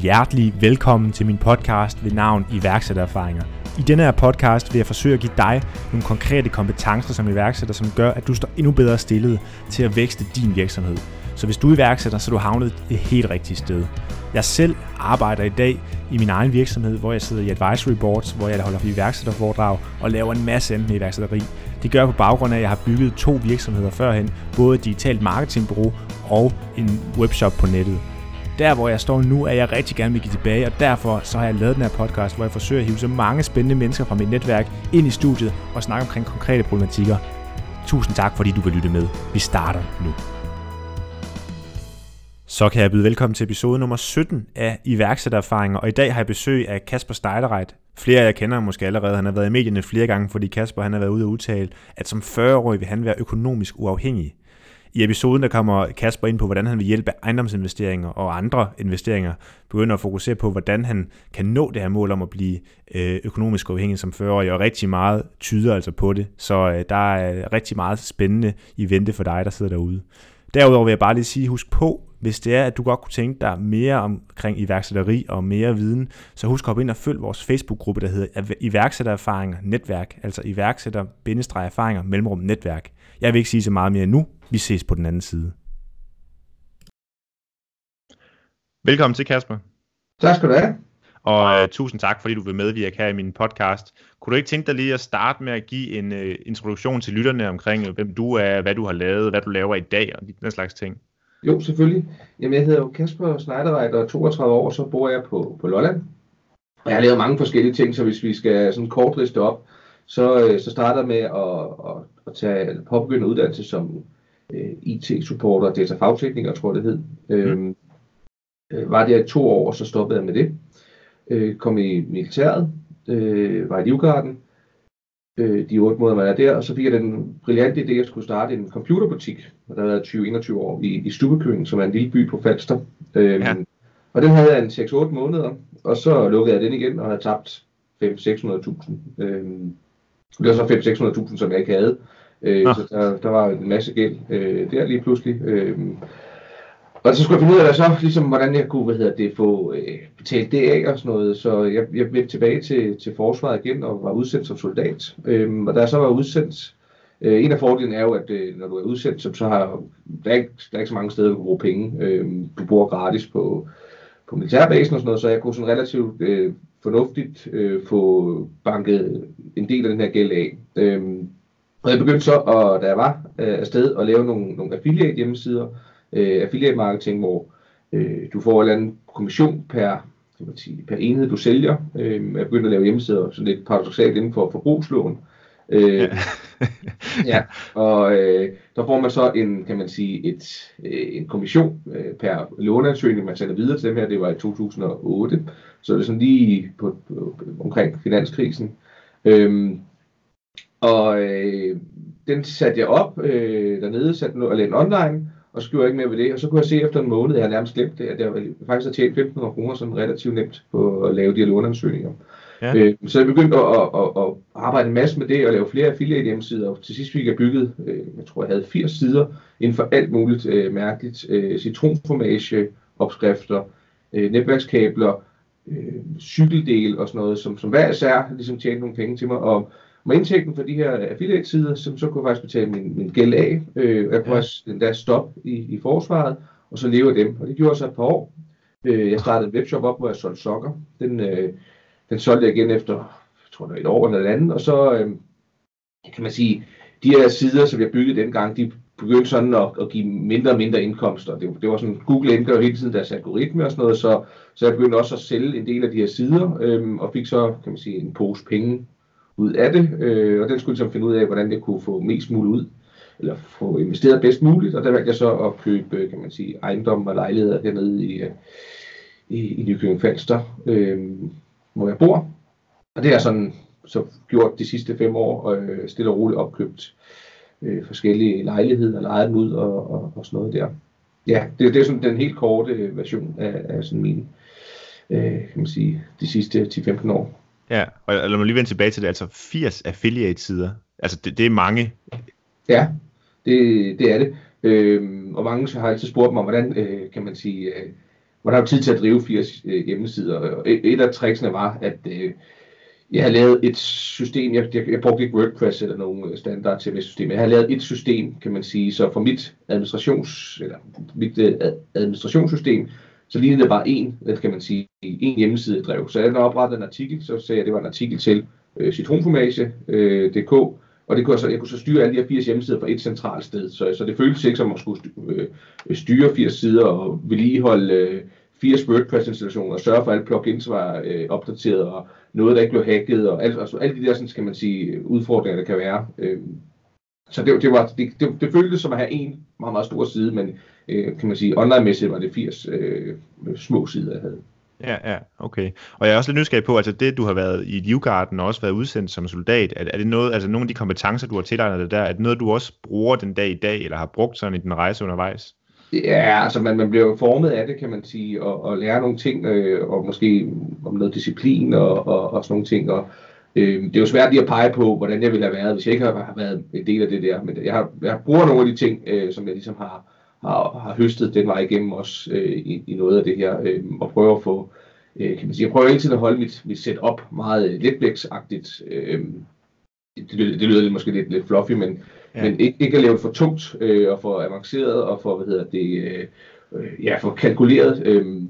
Hjertelig velkommen til min podcast ved navn iværksættererfaringer. I denne her podcast vil jeg forsøge at give dig nogle konkrete kompetencer som iværksætter, som gør, at du står endnu bedre stillet til at vækste din virksomhed. Så hvis du er iværksætter, så er du havnet det helt rigtige sted. Jeg selv arbejder i dag i min egen virksomhed, hvor jeg sidder i advisory boards, hvor jeg holder iværksætterforedrag og laver en masse andet med iværksætteri. Det gør jeg på baggrund af, at jeg har bygget to virksomheder førhen, både et digitalt marketingbureau og en webshop på nettet. Der hvor jeg står nu, er jeg rigtig gerne vil give tilbage, og derfor så har jeg lavet den her podcast, hvor jeg forsøger at hive så mange spændende mennesker fra mit netværk ind i studiet og snakke omkring konkrete problematikker. Tusind tak, fordi du vil lytte med. Vi starter nu. Så kan jeg byde velkommen til episode nummer 17 af iværksættererfaringer, og i dag har jeg besøg af Kasper Steidereit. Flere af jer kender ham måske allerede. Han har været i medierne flere gange, fordi Kasper han har været ude og udtale, at som 40-årig vil han være økonomisk uafhængig. I episoden der kommer Kasper ind på, hvordan han vil hjælpe ejendomsinvesteringer og andre investeringer, begynder at fokusere på, hvordan han kan nå det her mål om at blive øh, økonomisk uafhængig som 40-årig, og rigtig meget tyder altså på det. Så øh, der er rigtig meget spændende i vente for dig, der sidder derude. Derudover vil jeg bare lige sige, husk på, hvis det er, at du godt kunne tænke dig mere omkring iværksætteri og mere viden, så husk at hoppe ind og følg vores Facebook-gruppe, der hedder Iværksættererfaringer Netværk, altså iværksætter-erfaringer mellemrum netværk. Jeg vil ikke sige så meget mere nu. Vi ses på den anden side. Velkommen til, Kasper. Tak skal du have. Og uh, tusind tak, fordi du vil medvirke her i min podcast. Kunne du ikke tænke dig lige at starte med at give en uh, introduktion til lytterne omkring, hvem du er, hvad du har lavet, hvad du laver i dag og den slags ting? Jo, selvfølgelig. Jamen, jeg hedder jo Kasper Schneiderreit og er 32 år, så bor jeg på, på Lolland. Og jeg har lavet mange forskellige ting, så hvis vi skal sådan kort liste op, så, øh, så starter med at, at, at tage påbegynde uddannelse som øh, IT-supporter, data fagtekniker, tror jeg det hed. Mm. Øhm, øh, var der i to år, så stoppede jeg med det. Øh, kom i militæret, øh, var i Livgarden, øh, de otte måneder, man er der, og så fik jeg den brillante idé, at jeg skulle starte en computerbutik, og der har været 20-21 år, i, i Stubekøen, som er en lille by på Falster. Øh, ja. Og den havde jeg en 6-8 måneder, og så lukkede jeg den igen, og havde tabt 500-600.000. Øh, det var så 500-600.000, som jeg ikke havde. Øh, ah. Så der, der var en masse gæld øh, der lige pludselig. Øh, og så skulle jeg finde ud af, så, ligesom, hvordan jeg kunne hvad hedder det, få øh, betalt det af og sådan noget. Så jeg, jeg vendte tilbage til, til forsvaret igen og var udsendt som soldat. Øhm, og da jeg så var udsendt, øh, en af fordelene er jo, at øh, når du er udsendt, så, så har der er, ikke, der er ikke så mange steder, du kan bruge penge. Øhm, du bor gratis på, på militærbasen og sådan noget, så jeg kunne sådan relativt øh, fornuftigt øh, få banket en del af den her gæld af. Øhm, og jeg begyndte så, at, da jeg var øh, afsted, at lave nogle, nogle affiliate hjemmesider, øh, affiliate marketing, hvor øh, du får en eller anden kommission per, kan man sige, per enhed, du sælger. Øh, jeg begyndte at lave hjemmesider sådan lidt paradoxalt inden for forbrugslån. Øh, ja. ja, og øh, der får man så en, kan man sige, et, øh, en kommission øh, per låneansøgning, man sender videre til dem her, det var i 2008, så det er sådan lige på, på, omkring finanskrisen. Øh, og øh, den satte jeg op øh, dernede, satte den og lavede online, og jeg ikke mere ved det. Og så kunne jeg se efter en måned, jeg har nærmest glemt det, at jeg faktisk har tjent 1.500 kroner sådan relativt nemt på at lave de her låneansøgninger. Ja. Øh, så jeg begyndte at, at, at, at arbejde en masse med det og lave flere affiliate hjemmesider. Og til sidst fik jeg bygget, øh, jeg tror jeg havde 80 sider inden for alt muligt øh, mærkeligt. Øh, citronformage, opskrifter, øh, netværkskabler, øh, cykeldel og sådan noget, som, som hver især ligesom tjente nogle penge til mig. Og med indtægten for de her affiliate-sider, som så kunne jeg faktisk betale min, min gæld af. Øh, jeg kunne ja. også endda stoppe i, i forsvaret, og så leve af dem. Og det gjorde så et par år. Øh, jeg startede en webshop op, hvor jeg solgte sokker. Den, øh, den solgte jeg igen efter, jeg tror det var et år eller et andet. Og så øh, kan man sige, de her sider, som jeg byggede dengang, de begyndte sådan at, at give mindre og mindre indkomster. Det, det var sådan, Google ændrede jo hele tiden deres algoritme og sådan noget, så, så jeg begyndte også at sælge en del af de her sider, øhm, og fik så, kan man sige, en pose penge ud af det, øh, og den skulle ligesom finde ud af, hvordan jeg kunne få mest muligt ud, eller få investeret bedst muligt, og der valgte jeg så at købe, kan man sige, ejendom og lejligheder hernede i, øh, i, i Nykøbing Falster, øh, hvor jeg bor. Og det er sådan så gjort de sidste fem år, og øh, stille og roligt opkøbt øh, forskellige lejligheder, lejet dem ud og, og, og sådan noget der. Ja, det, det er sådan den helt korte version af, af sådan min, øh, kan man sige, de sidste 10-15 år. Ja, og lad mig lige vende tilbage til det, altså 80 affiliate-sider, altså det, det er mange. Ja, det, det er det. Øhm, og mange har altid spurgt mig, hvordan øh, kan man sige, øh, hvor der er tid til at drive 80 øh, hjemmesider. Og et, et af tricksene var, at øh, jeg har lavet et system, jeg, jeg, jeg brugte ikke WordPress eller nogen øh, standard CMS-system, jeg har lavet et system, kan man sige, så for mit administrations, eller mit øh, administrationssystem, så lignede det bare en, kan man sige, en hjemmeside drev. Så jeg oprettede en artikel, så sagde jeg, at det var en artikel til øh, citronformage.dk, øh, og det kunne jeg, så, jeg kunne så styre alle de her 80 hjemmesider fra et centralt sted. Så, så det føltes ikke som at skulle øh, styre 80 sider og vedligeholde øh, 80 WordPress-installationer sørge for, at alle plugins var øh, opdateret og noget, der ikke blev hacket og alt, altså, alle de der, sådan, skal man sige, udfordringer, der kan være. Øh, så det, det, var, det, det, det føltes som at have en meget, meget stor side, men øh, kan man sige, online-mæssigt var det 80 øh, små sider, jeg havde. Ja, ja, okay. Og jeg er også lidt nysgerrig på, altså det, du har været i Livgarden og også været udsendt som soldat, er, er det noget, altså nogle af de kompetencer, du har tilegnet dig der, er det noget, du også bruger den dag i dag, eller har brugt sådan i din rejse undervejs? Ja, altså man, man bliver jo formet af det, kan man sige, og, og lære nogle ting, øh, og måske om noget disciplin og, og, og sådan nogle ting. Og, øh, det er jo svært lige at pege på, hvordan jeg ville have været, hvis jeg ikke har været en del af det der. Men jeg, har, jeg bruger nogle af de ting, øh, som jeg ligesom har, har, har høstet den vej igennem også øh, i, i noget af det her, øh, og prøver at få, øh, kan man sige, jeg prøver hele tiden at holde mit, mit setup meget letblæksagtigt. Øh, det, det, det lyder måske lidt, lidt fluffy, men, ja. men ikke, ikke at lave det for tungt øh, og for avanceret og for, hvad hedder det, øh, øh, ja, for kalkuleret. Øh,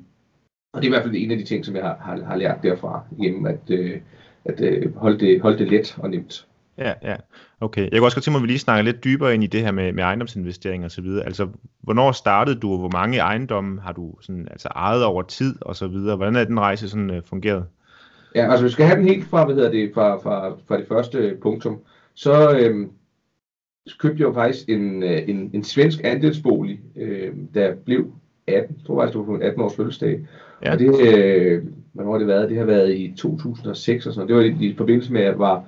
og det er i hvert fald en af de ting, som jeg har, har, har lært derfra hjemme, at, øh, at øh, holde, det, holde det let og nemt. Ja, ja. Okay. Jeg kunne også godt tænke mig, at vi lige snakker lidt dybere ind i det her med, med ejendomsinvestering og så videre. Altså, hvornår startede du, og hvor mange ejendomme har du sådan, altså, ejet over tid og så videre? Hvordan er den rejse sådan uh, fungeret? Ja, altså vi skal have den helt fra, hvad hedder det, fra, fra, fra det første punktum. Så øhm, købte jeg jo faktisk en, øh, en, en svensk andelsbolig, øh, der blev 18, jeg tror faktisk, det var på 18 års fødselsdag. Ja. Og det, øh, hvornår har det været? Det har været i 2006 og sådan Det var i, i forbindelse med, at jeg var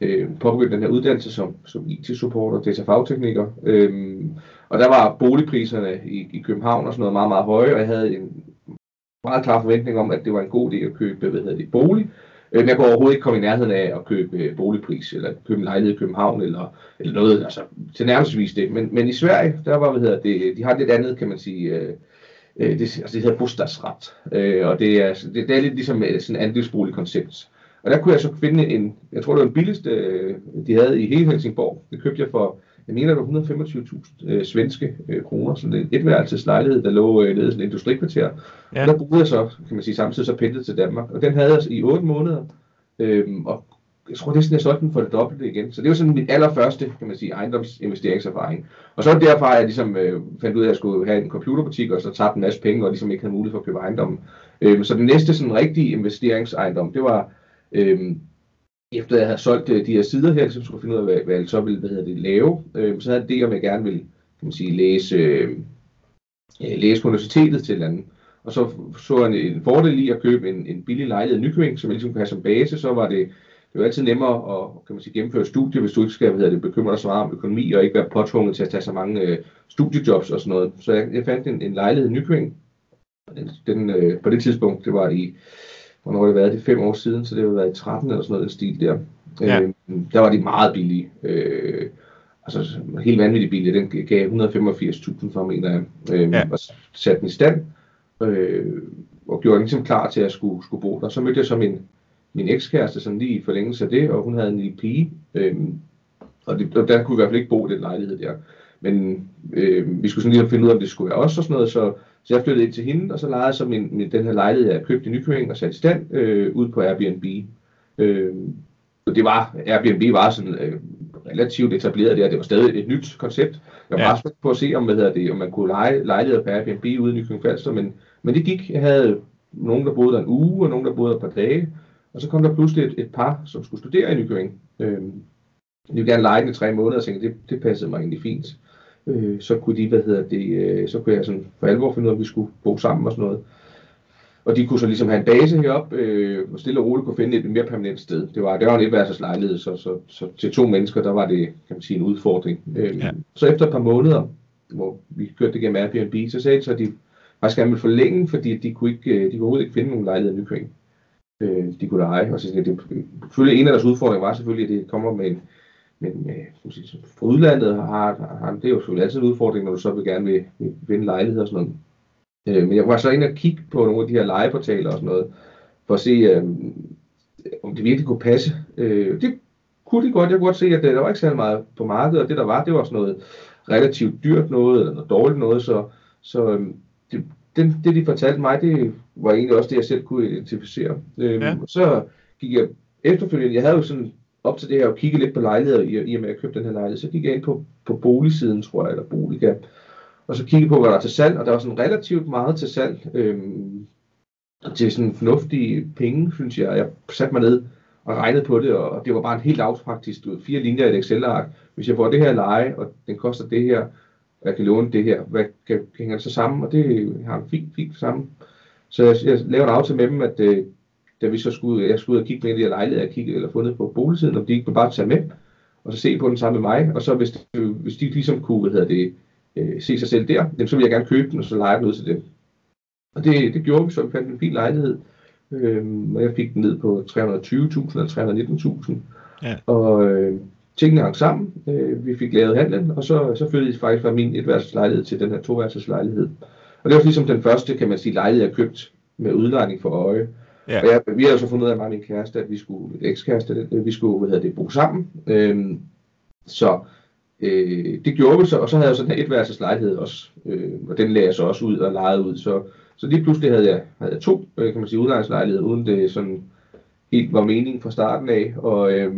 øh, påbegyndt den her uddannelse som, som IT-supporter, data-fagtekniker. Øh, og der var boligpriserne i, i København og sådan noget meget, meget høje, og jeg havde en meget klar forventning om, at det var en god idé at købe, hvad hedder det, bolig. Øh, men jeg kunne overhovedet ikke komme i nærheden af at købe øh, boligpris, eller købe en lejlighed i København, eller, eller noget, altså til nærmest det. Men, men i Sverige, der var, hvad hedder det, de har lidt andet, kan man sige, øh, øh det, altså det hedder bostadsret, og det er, altså, det, det er lidt ligesom sådan en andelsboligkoncept. Og der kunne jeg så finde en, jeg tror det var den billigste, de havde i hele Helsingborg. Det købte jeg for jeg mener, det var 125.000 øh, svenske øh, kroner, sådan en etværelses lejlighed, der lå øh, nede i sådan et industrikvarter. Ja. Der boede jeg så, kan man sige, samtidig så pendlede til Danmark, og den havde jeg i 8 måneder, øhm, og jeg tror næsten, jeg solgte den for det dobbelte igen. Så det var sådan min allerførste, kan man sige, ejendomsinvesteringserfaring. Og så derfra, at jeg ligesom øh, fandt ud af, at jeg skulle have en computerbutik, og så tabte en masse penge, og ligesom ikke havde mulighed for at købe ejendom. Øhm, så den næste sådan rigtige investeringsejendom, det var øhm, efter jeg havde solgt øh, de her sider her, så skulle jeg finde ud af, hvad, hvad jeg så ville hvad hedder det, lave. Øh, så havde det, om jeg gerne ville kan man sige, læse, øh, læse på universitetet til et andet. Og så så jeg en, en fordel i at købe en, en billig lejlighed i Nykøbing, som jeg ligesom kunne have som base. Så var det, det var altid nemmere at kan man sige, gennemføre studier, hvis du ikke skal hvad hedder det, bekymre dig så meget om økonomi, og ikke være påtvunget til at tage så mange øh, studiejobs og sådan noget. Så jeg, jeg fandt en, en lejlighed i Nykøbing. Den, den, øh, på det tidspunkt, det var i hvornår har det været, det er fem år siden, så det har været i 13 eller sådan noget, den stil der. Ja. Øh, der var de meget billige. Øh, altså helt vanvittigt billige. Den gav 185.000 for, mener jeg. Øh, ja. Og satte den i stand. Øh, og gjorde den ligesom klar til at skulle, skulle bo der. Så mødte jeg så min, min ekskæreste sådan lige i forlængelse af det, og hun havde en lille pige. Øh, og, det, og der kunne i hvert fald ikke bo i den lejlighed der. Men øh, vi skulle sådan lige finde ud af, om det skulle være os og sådan noget, så så jeg flyttede ind til hende, og så lejede jeg så min, min, den her lejlighed, jeg købte i Nykøbing og satte i stand øh, ud på Airbnb. Øh, og det var, Airbnb var sådan øh, relativt etableret der, det var stadig et nyt koncept. Jeg var ja. spændt på at se, om, hvad hedder det, om man kunne lege lejligheder på Airbnb ude i Nykøbing Falster, men, men det gik. Jeg havde nogen, der boede der en uge, og nogen, der boede der et par dage. Og så kom der pludselig et, et par, som skulle studere i Nykøbing. Øh, de ville gerne lege den i tre måneder, og tænkte, det, det passede mig egentlig fint øh, så kunne de, hvad hedder det, øh, så kunne jeg sådan for alvor finde ud af, at vi skulle bo sammen og sådan noget. Og de kunne så ligesom have en base heroppe, øh, og stille og roligt kunne finde et mere permanent sted. Det var, det var en etværelses lejlighed, så, så, så, til to mennesker, der var det, kan man sige, en udfordring. Øh, ja. Så efter et par måneder, hvor vi kørte det gennem Airbnb, så sagde de så, at de faktisk gerne ville forlænge, fordi de kunne, ikke, øh, de kunne overhovedet ikke finde nogen lejlighed i Nykøbing, øh, de kunne lege. Og så det, selvfølgelig en af deres udfordringer var selvfølgelig, at det kommer med en, men øh, sige, for udlandet har, har, det er jo selvfølgelig altid en udfordring, når du så vil gerne vil, vil vinde lejlighed og sådan noget. Øh, men jeg var så inde og kigge på nogle af de her legeportaler og sådan noget, for at se, øh, om det virkelig kunne passe. Øh, det kunne det godt. Jeg kunne godt se, at der var ikke særlig meget på markedet, og det der var, det var sådan noget relativt dyrt noget, eller noget dårligt noget, så, så øh, det, det, det, de fortalte mig, det var egentlig også det, jeg selv kunne identificere. Øh, ja. Så gik jeg efterfølgende, jeg havde jo sådan op til det her og kiggede lidt på lejligheder, i, i og med at jeg købte den her lejlighed, så gik jeg ind på, på boligsiden, tror jeg, eller Boliga, og så kiggede på, hvad der er til salg, og der var sådan relativt meget til salg, øhm, til sådan fornuftige penge, synes jeg. Jeg satte mig ned og regnede på det, og det var bare en helt lavpraktisk, du ved, fire linjer i et Excel-ark. Hvis jeg får det her leje, og den koster det her, og jeg kan låne det her, hvad kan, hænger det så sammen? Og det har en fint, fint sammen. Så jeg, jeg lavede en aftale med dem, at øh, da vi så skulle, jeg skulle ud og kigge med de her lejligheder, jeg kiggede, eller fundet på boligsiden, om de ikke bare tage med, og så se på den sammen med mig, og så hvis, de, hvis de ligesom kunne, hvad hedder det, øh, se sig selv der, jamen, så ville jeg gerne købe den, og så lege den ud til dem. Og det, det gjorde vi, så vi fandt en fin lejlighed, øh, og jeg fik den ned på 320.000 eller 319.000. Ja. Og øh, tingene hang sammen, øh, vi fik lavet handlen, og så, så flyttede jeg faktisk fra min etværelseslejlighed til den her toværelseslejlighed. Og det var ligesom den første, kan man sige, lejlighed, jeg købt med udlejning for øje. Ja. Og jeg, vi har så fundet ud af, mig min kæreste, at vi skulle, et ekskæreste, øh, vi skulle, hvad hedder det, bo sammen. Øhm, så øh, det gjorde vi så, og så havde jeg sådan en etværelses lejlighed også, øh, og den lagde jeg så også ud og lejede ud. Så, så lige pludselig havde jeg, havde jeg to, øh, kan man sige, udlejningslejligheder, uden det sådan helt var meningen fra starten af. Og øh,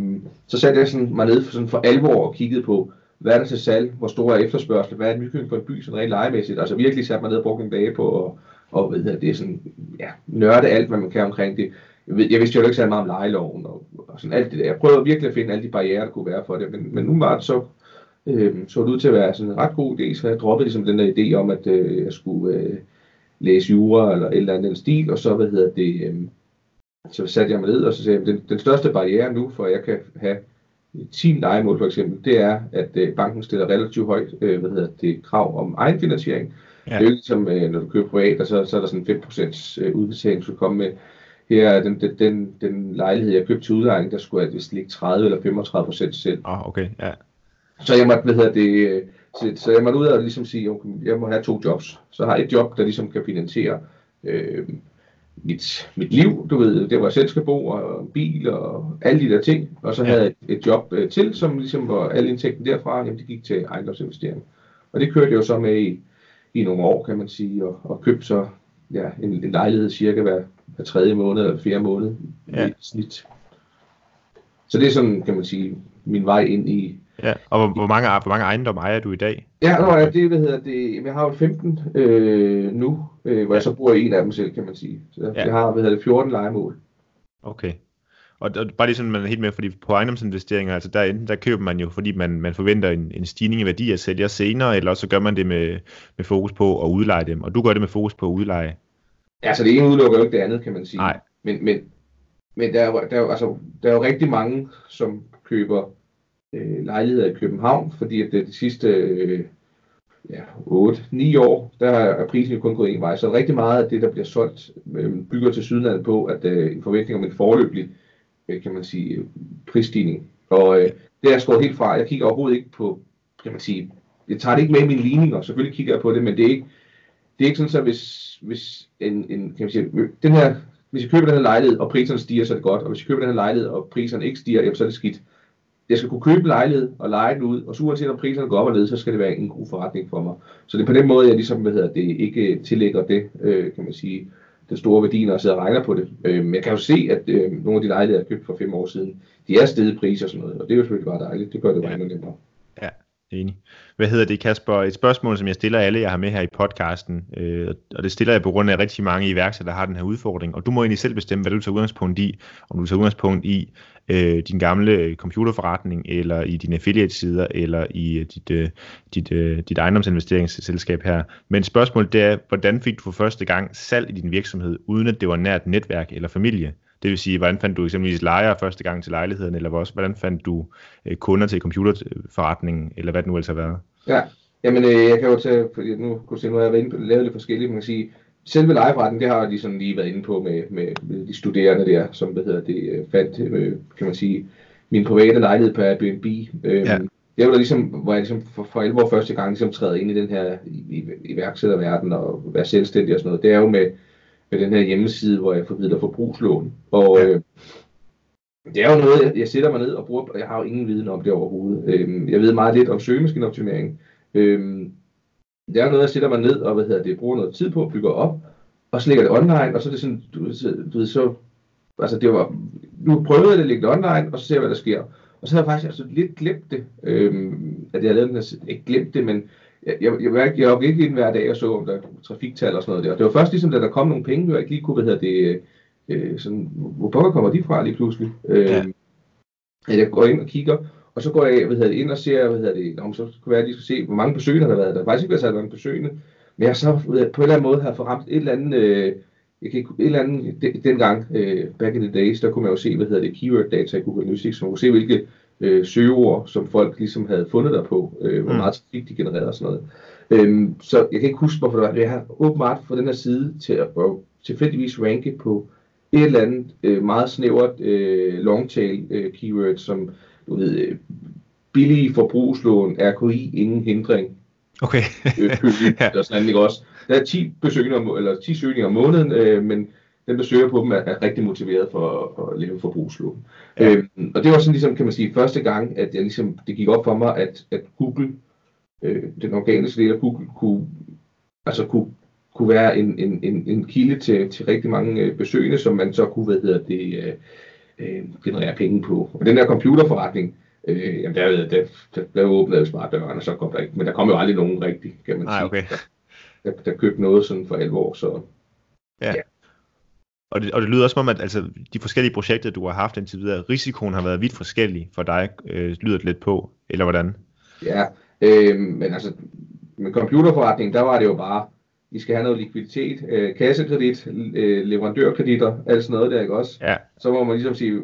så satte jeg sådan mig ned for, sådan for alvor og kiggede på, hvad er der til salg, hvor stor er efterspørgsel, hvad er nykøbing for en by, sådan rent legemæssigt. Altså virkelig satte mig ned og brugte en dag på at og ved jeg, det er sådan, ja, nørde alt, hvad man kan omkring det. Jeg, ved, jeg vidste jo ikke så meget om lejeloven og, og sådan alt det der. Jeg prøvede virkelig at finde alle de barriere, der kunne være for det, men, men nu var det så, øh, så det ud til at være sådan en ret god idé, så jeg droppede ligesom den der idé om, at øh, jeg skulle øh, læse jura eller et eller andet stil, og så, hvad hedder det, øh, så satte jeg mig ned, og så sagde jeg, den, den største barriere nu, for at jeg kan have 10 legemål for eksempel, det er, at øh, banken stiller relativt højt øh, hvad hedder det, krav om egenfinansiering. Ja. Det er jo ligesom, øh, når du køber privat, og så, så er der sådan 5% øh, udbetaling, du komme med. Her, den, den, den, den lejlighed, jeg købte til udlejning, der skulle jeg vist ligge 30 eller 35 procent selv. Ah, okay, ja. Så jeg måtte, hvad hedder det, øh, så, så jeg måtte ud og ligesom sige, okay, jeg må have to jobs. Så har jeg et job, der ligesom kan finansiere øh, mit, mit liv, du ved, det jeg selv skal bo, og bil og alle de der ting. Og så havde jeg et, et job øh, til, som ligesom var alle indtægten derfra, jamen det gik til ejendomsinvestering. Og det kørte jeg jo så med i i nogle år, kan man sige, og, og købte så ja, en, en lejlighed cirka hver, hver tredje måned eller fjerde måned ja. i snit. Så det er sådan, kan man sige, min vej ind i... Ja, og hvor, hvor, mange, hvor mange ejendomme ejer du i dag? Ja, nå, ja det, hvad hedder det, jeg har jo 15 øh, nu, øh, hvor ja. jeg så i en af dem selv, kan man sige. Så ja. jeg har, hvad hedder det, 14 legemål. Okay. Og, og bare lige sådan, man er helt med, fordi på ejendomsinvesteringer, altså der, enten der køber man jo, fordi man, man forventer en, en stigning i værdi af sælger senere, eller så gør man det med, med fokus på at udleje dem, og du gør det med fokus på at udleje. Ja, så det ene udelukker jo ikke det andet, kan man sige. Nej. Men, men, men der, er, der, er, altså, der er jo rigtig mange, som køber øh, lejligheder i København, fordi at det de sidste øh, ja, 8-9 år, der er prisen jo kun gået en vej. Så rigtig meget af det, der bliver solgt, øh, bygger til Sydlandet på, at øh, en forventning om en forløbig Øh, kan man sige, øh, prisstigning. Og øh, det er jeg skåret helt fra. Jeg kigger overhovedet ikke på, kan man sige, jeg tager det ikke med i mine ligninger, selvfølgelig kigger jeg på det, men det er ikke, det er ikke sådan, så hvis, hvis en, en, kan man sige, den her, hvis jeg køber den her lejlighed, og priserne stiger, så er det godt, og hvis jeg køber den her lejlighed, og priserne ikke stiger, jamen, så er det skidt. Jeg skal kunne købe en lejlighed og lege den ud, og så uanset om priserne går op og ned, så skal det være en god forretning for mig. Så det er på den måde, jeg ligesom, hvad hedder det, ikke tillægger det, øh, kan man sige, den store værdi, når jeg sidder og regner på det. Øh, men jeg kan jo se, at øh, nogle af de lejligheder, jeg købte for fem år siden, de er stedet priser og sådan noget, og det er jo selvfølgelig bare dejligt. Det gør det bare ja. endnu nemmere. Enig. Hvad hedder det, Kasper? Et spørgsmål, som jeg stiller alle, jeg har med her i podcasten, øh, og det stiller jeg på grund af, rigtig mange iværksættere der har den her udfordring, og du må egentlig selv bestemme, hvad du tager udgangspunkt i, om du tager udgangspunkt i øh, din gamle computerforretning, eller i dine affiliate-sider, eller i øh, dit, øh, dit, øh, dit ejendomsinvesteringsselskab her. Men spørgsmålet det er, hvordan fik du for første gang salg i din virksomhed, uden at det var nært netværk eller familie? Det vil sige, hvordan fandt du eksempelvis lejere første gang til lejligheden, eller også, hvordan fandt du øh, kunder til computerforretningen, eller hvad det nu ellers har været? Ja, jamen øh, jeg kan jo tage, fordi nu kunne se, nu har jeg været inde på, lavet lidt forskelligt, man kan sige, selve lejeforretningen, det har de sådan lige været inde på med, med, med de studerende der, som hvad hedder det, øh, fandt, øh, kan man sige, min private lejlighed på Airbnb. Øh, ja. det var ligesom, hvor jeg ligesom for, for alvor første gang ligesom træder ind i den her iværksætterverden og være selvstændig og sådan noget. Det er jo med, med den her hjemmeside, hvor jeg formidler forbrugslån. Og øh, det er jo noget, jeg, jeg sætter mig ned og bruger, og jeg har jo ingen viden om det overhovedet. Øh, jeg ved meget lidt om søgemaskineoptimering. Øh, det er noget, jeg sætter mig ned og hvad hedder det, bruger noget tid på, bygger op, og så lægger det online, og så er det sådan, du, du ved, så, altså det var, nu prøvede jeg det at lægge det online, og så ser jeg, hvad der sker. Og så har jeg faktisk altså lidt glemt det, øhm, at jeg havde lavet den her, ikke glemt det, men jeg, jeg, jeg, jeg, var virkelig ind hver dag og så, om der trafiktal og sådan noget der. Og det var først ligesom, da der kom nogle penge, jeg ikke lige kunne, hvad hedder det, øh, sådan, hvor pokker kommer de fra lige pludselig? Øh, ja. At jeg går ind og kigger, og så går jeg hvad hedder det, ind og ser, hvad hedder det, om så kunne være, at de skal se, hvor mange besøgende der har været. Der faktisk ikke været sat mange besøgende, men jeg så på en eller anden måde har forramt et eller andet, øh, jeg kan ikke, et eller andet, den, dengang, øh, back in the days, der kunne man jo se, hvad hedder det, keyword data i Google Analytics, så man kunne se, hvilke øh, søgeord, som folk ligesom havde fundet der på, øh, hvor mm. meget trafik de genererede og sådan noget. Øhm, så jeg kan ikke huske, hvorfor det var. Jeg har åbenbart fået den her side til at, at tilfældigvis ranke på et eller andet øh, meget snævert øh, longtail øh, keyword, som du ved, øh, billige forbrugslån, RKI, ingen hindring. Okay. øh, ja. der sådan ikke også. Der er 10 besøgninger, eller 10 søgninger om måneden, øh, men den, der søger på dem, er, er rigtig motiveret for, for at leve forbrugslån. Ja. Øhm, og det var sådan ligesom, kan man sige, første gang, at jeg ligesom, det gik op for mig, at, at Google, øh, den organiske del af Google, kunne, altså kunne, kunne være en, en, en, en kilde til, til rigtig mange øh, besøgende, som man så kunne, hvad hedder det, øh, øh, generere penge på. Og den der computerforretning, øh, jamen der, der, der, der åbnede jo bare døren, og så kom der ikke, men der kom jo aldrig nogen rigtig, kan man sige, okay. der, der, der købte noget sådan for alvor, så ja. ja. Og det, og det lyder også som om, at altså, de forskellige projekter, du har haft indtil videre, risikoen har været vidt forskellig for dig, øh, lyder det lidt på, eller hvordan? Ja, øh, men altså, med computerforretningen, der var det jo bare, vi skal have noget likviditet, øh, kassekredit, øh, leverandørkreditter, alt sådan noget der, ikke også? Ja. Så må man ligesom sige,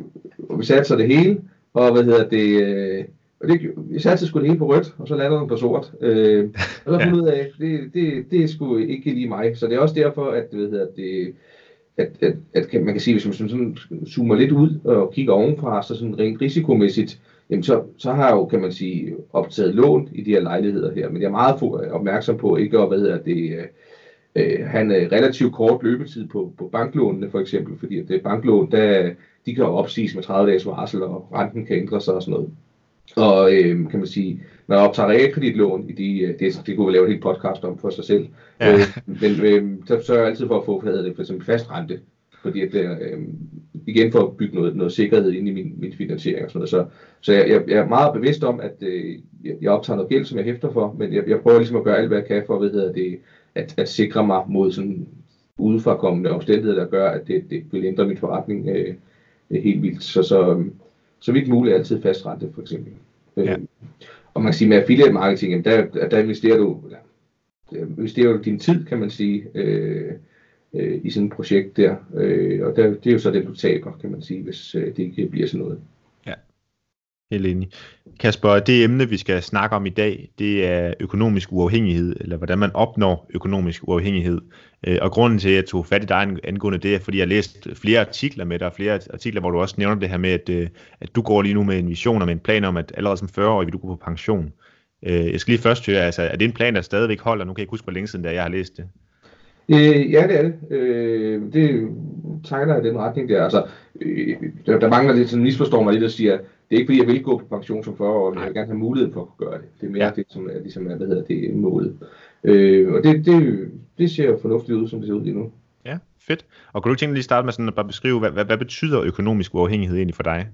vi satser det hele, og hvad hedder det, øh, og det, vi satte sgu det hele på rødt, og så lander den på sort. Øh, og så fundet ud af, det, det, det er sgu ikke lige mig. Så det er også derfor, at, hvad hedder det, at, at, at man kan sige, hvis man sådan zoomer lidt ud og kigger ovenfra, så sådan rent risikomæssigt, jamen så, så har jeg jo, kan man sige, optaget lån i de her lejligheder her. Men jeg er meget opmærksom på ikke at, hvad hedder det, øh, øh have en øh, relativt kort løbetid på, på banklånene for eksempel, fordi at det banklån, der, de kan jo opsiges med 30 dages varsel, og renten kan ændre sig og sådan noget. Og øh, kan man sige, man optager realkreditlån i de, øh, det, det kunne vi lave et helt podcast om for sig selv. Ja. Øh, men øh, så sørger jeg altid for at få hvad det, for eksempel fast rente, fordi at det, øh, igen for at bygge noget, noget sikkerhed ind i min, min finansiering og sådan noget. Så, så jeg, jeg, jeg er meget bevidst om, at øh, jeg optager noget gæld, som jeg hæfter for, men jeg, jeg prøver ligesom at gøre alt, hvad jeg kan for hvad hedder det, at, at sikre mig mod sådan udefrakommende omstændigheder, der gør, at det, det vil ændre min forretning øh, helt vildt. Så, så, så vidt muligt altid fast rente, for eksempel. Ja. Og man kan sige, med affiliate marketing, der, der investerer du, der øh, investerer du din tid, kan man sige, øh, øh, i sådan et projekt der. Øh, og der, det er jo så det, du taber, kan man sige, hvis øh, det ikke bliver sådan noget. Helt enig. Kasper, det emne, vi skal snakke om i dag, det er økonomisk uafhængighed, eller hvordan man opnår økonomisk uafhængighed. Øh, og grunden til, at jeg tog fat i dig angående det, er, fordi jeg har læst flere artikler med dig, flere artikler, hvor du også nævner det her med, at, øh, at du går lige nu med en vision og med en plan om, at allerede som 40-årig vil du gå på pension. Øh, jeg skal lige først høre, altså, er det en plan, der stadigvæk holder? Nu kan jeg ikke huske, hvor længe siden det er, jeg har læst det. Øh, ja, det er det. Øh, det tegner i den retning der. Altså, øh, der, der mangler lidt, sådan misforstår mig lidt, og siger, det er ikke fordi, jeg vil gå på pension som 40 år, men jeg vil gerne have mulighed for at kunne gøre det. Det er mere ja. det, som er, ligesom er, hvad hedder det, målet. Øh, og det, det, det ser fornuftigt ud, som det ser ud lige nu. Ja, fedt. Og kan du tænke lige starte med sådan at bare beskrive, hvad, hvad, hvad betyder økonomisk uafhængighed egentlig for dig?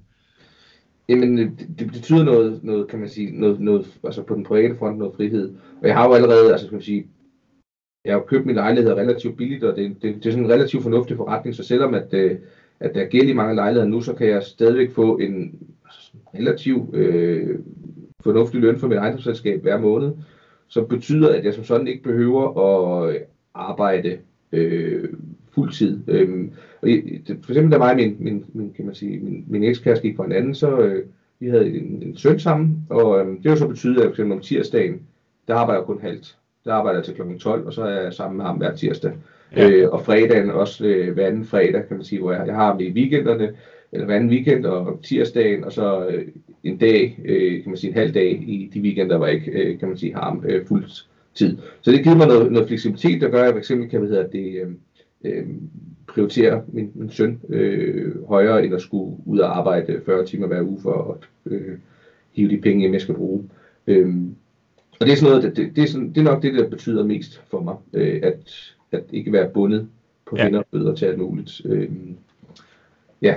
Jamen, det, det betyder noget, noget, kan man sige, noget, noget, altså på den private front, noget frihed. Og jeg har jo allerede, altså kan man sige, jeg har købt min lejlighed relativt billigt, og det, det, det er sådan en relativt fornuftig forretning, så selvom at, øh, at der gælder i mange lejligheder nu, så kan jeg stadigvæk få en relativt øh, fornuftig løn for mit ejendomsselskab hver måned, som betyder, at jeg som sådan ikke behøver at arbejde øh, fuldtid. Øhm, og det, for eksempel da mig og min, min, min, kan man sige, min, min ekskæreste gik fra en anden, så øh, vi havde en, en søn sammen, og øh, det har så betydet, at for eksempel om tirsdagen, der arbejder jeg kun halvt. Der arbejder jeg til kl. 12, og så er jeg sammen med ham hver tirsdag. Ja. Øh, og fredagen også øh, hver anden fredag, kan man sige, hvor jeg, jeg har ham i weekenderne, eller hver anden weekend og tirsdagen, og så øh, en dag, øh, kan man sige en halv dag i de weekender, hvor jeg ikke, øh, kan man sige, har øh, fuld tid. Så det giver mig noget, noget fleksibilitet, der gør, at jeg for eksempel kan, hvad hedder det, øh, øh, prioritere min, min søn øh, højere, end at skulle ud og arbejde 40 timer hver uge for at øh, hive de penge hjem, jeg skal bruge. Øh, og det er sådan noget, det, det, er sådan, det er nok det, der betyder mest for mig, øh, at, at ikke være bundet på ja. hænder og bøder til alt muligt. Øh, ja.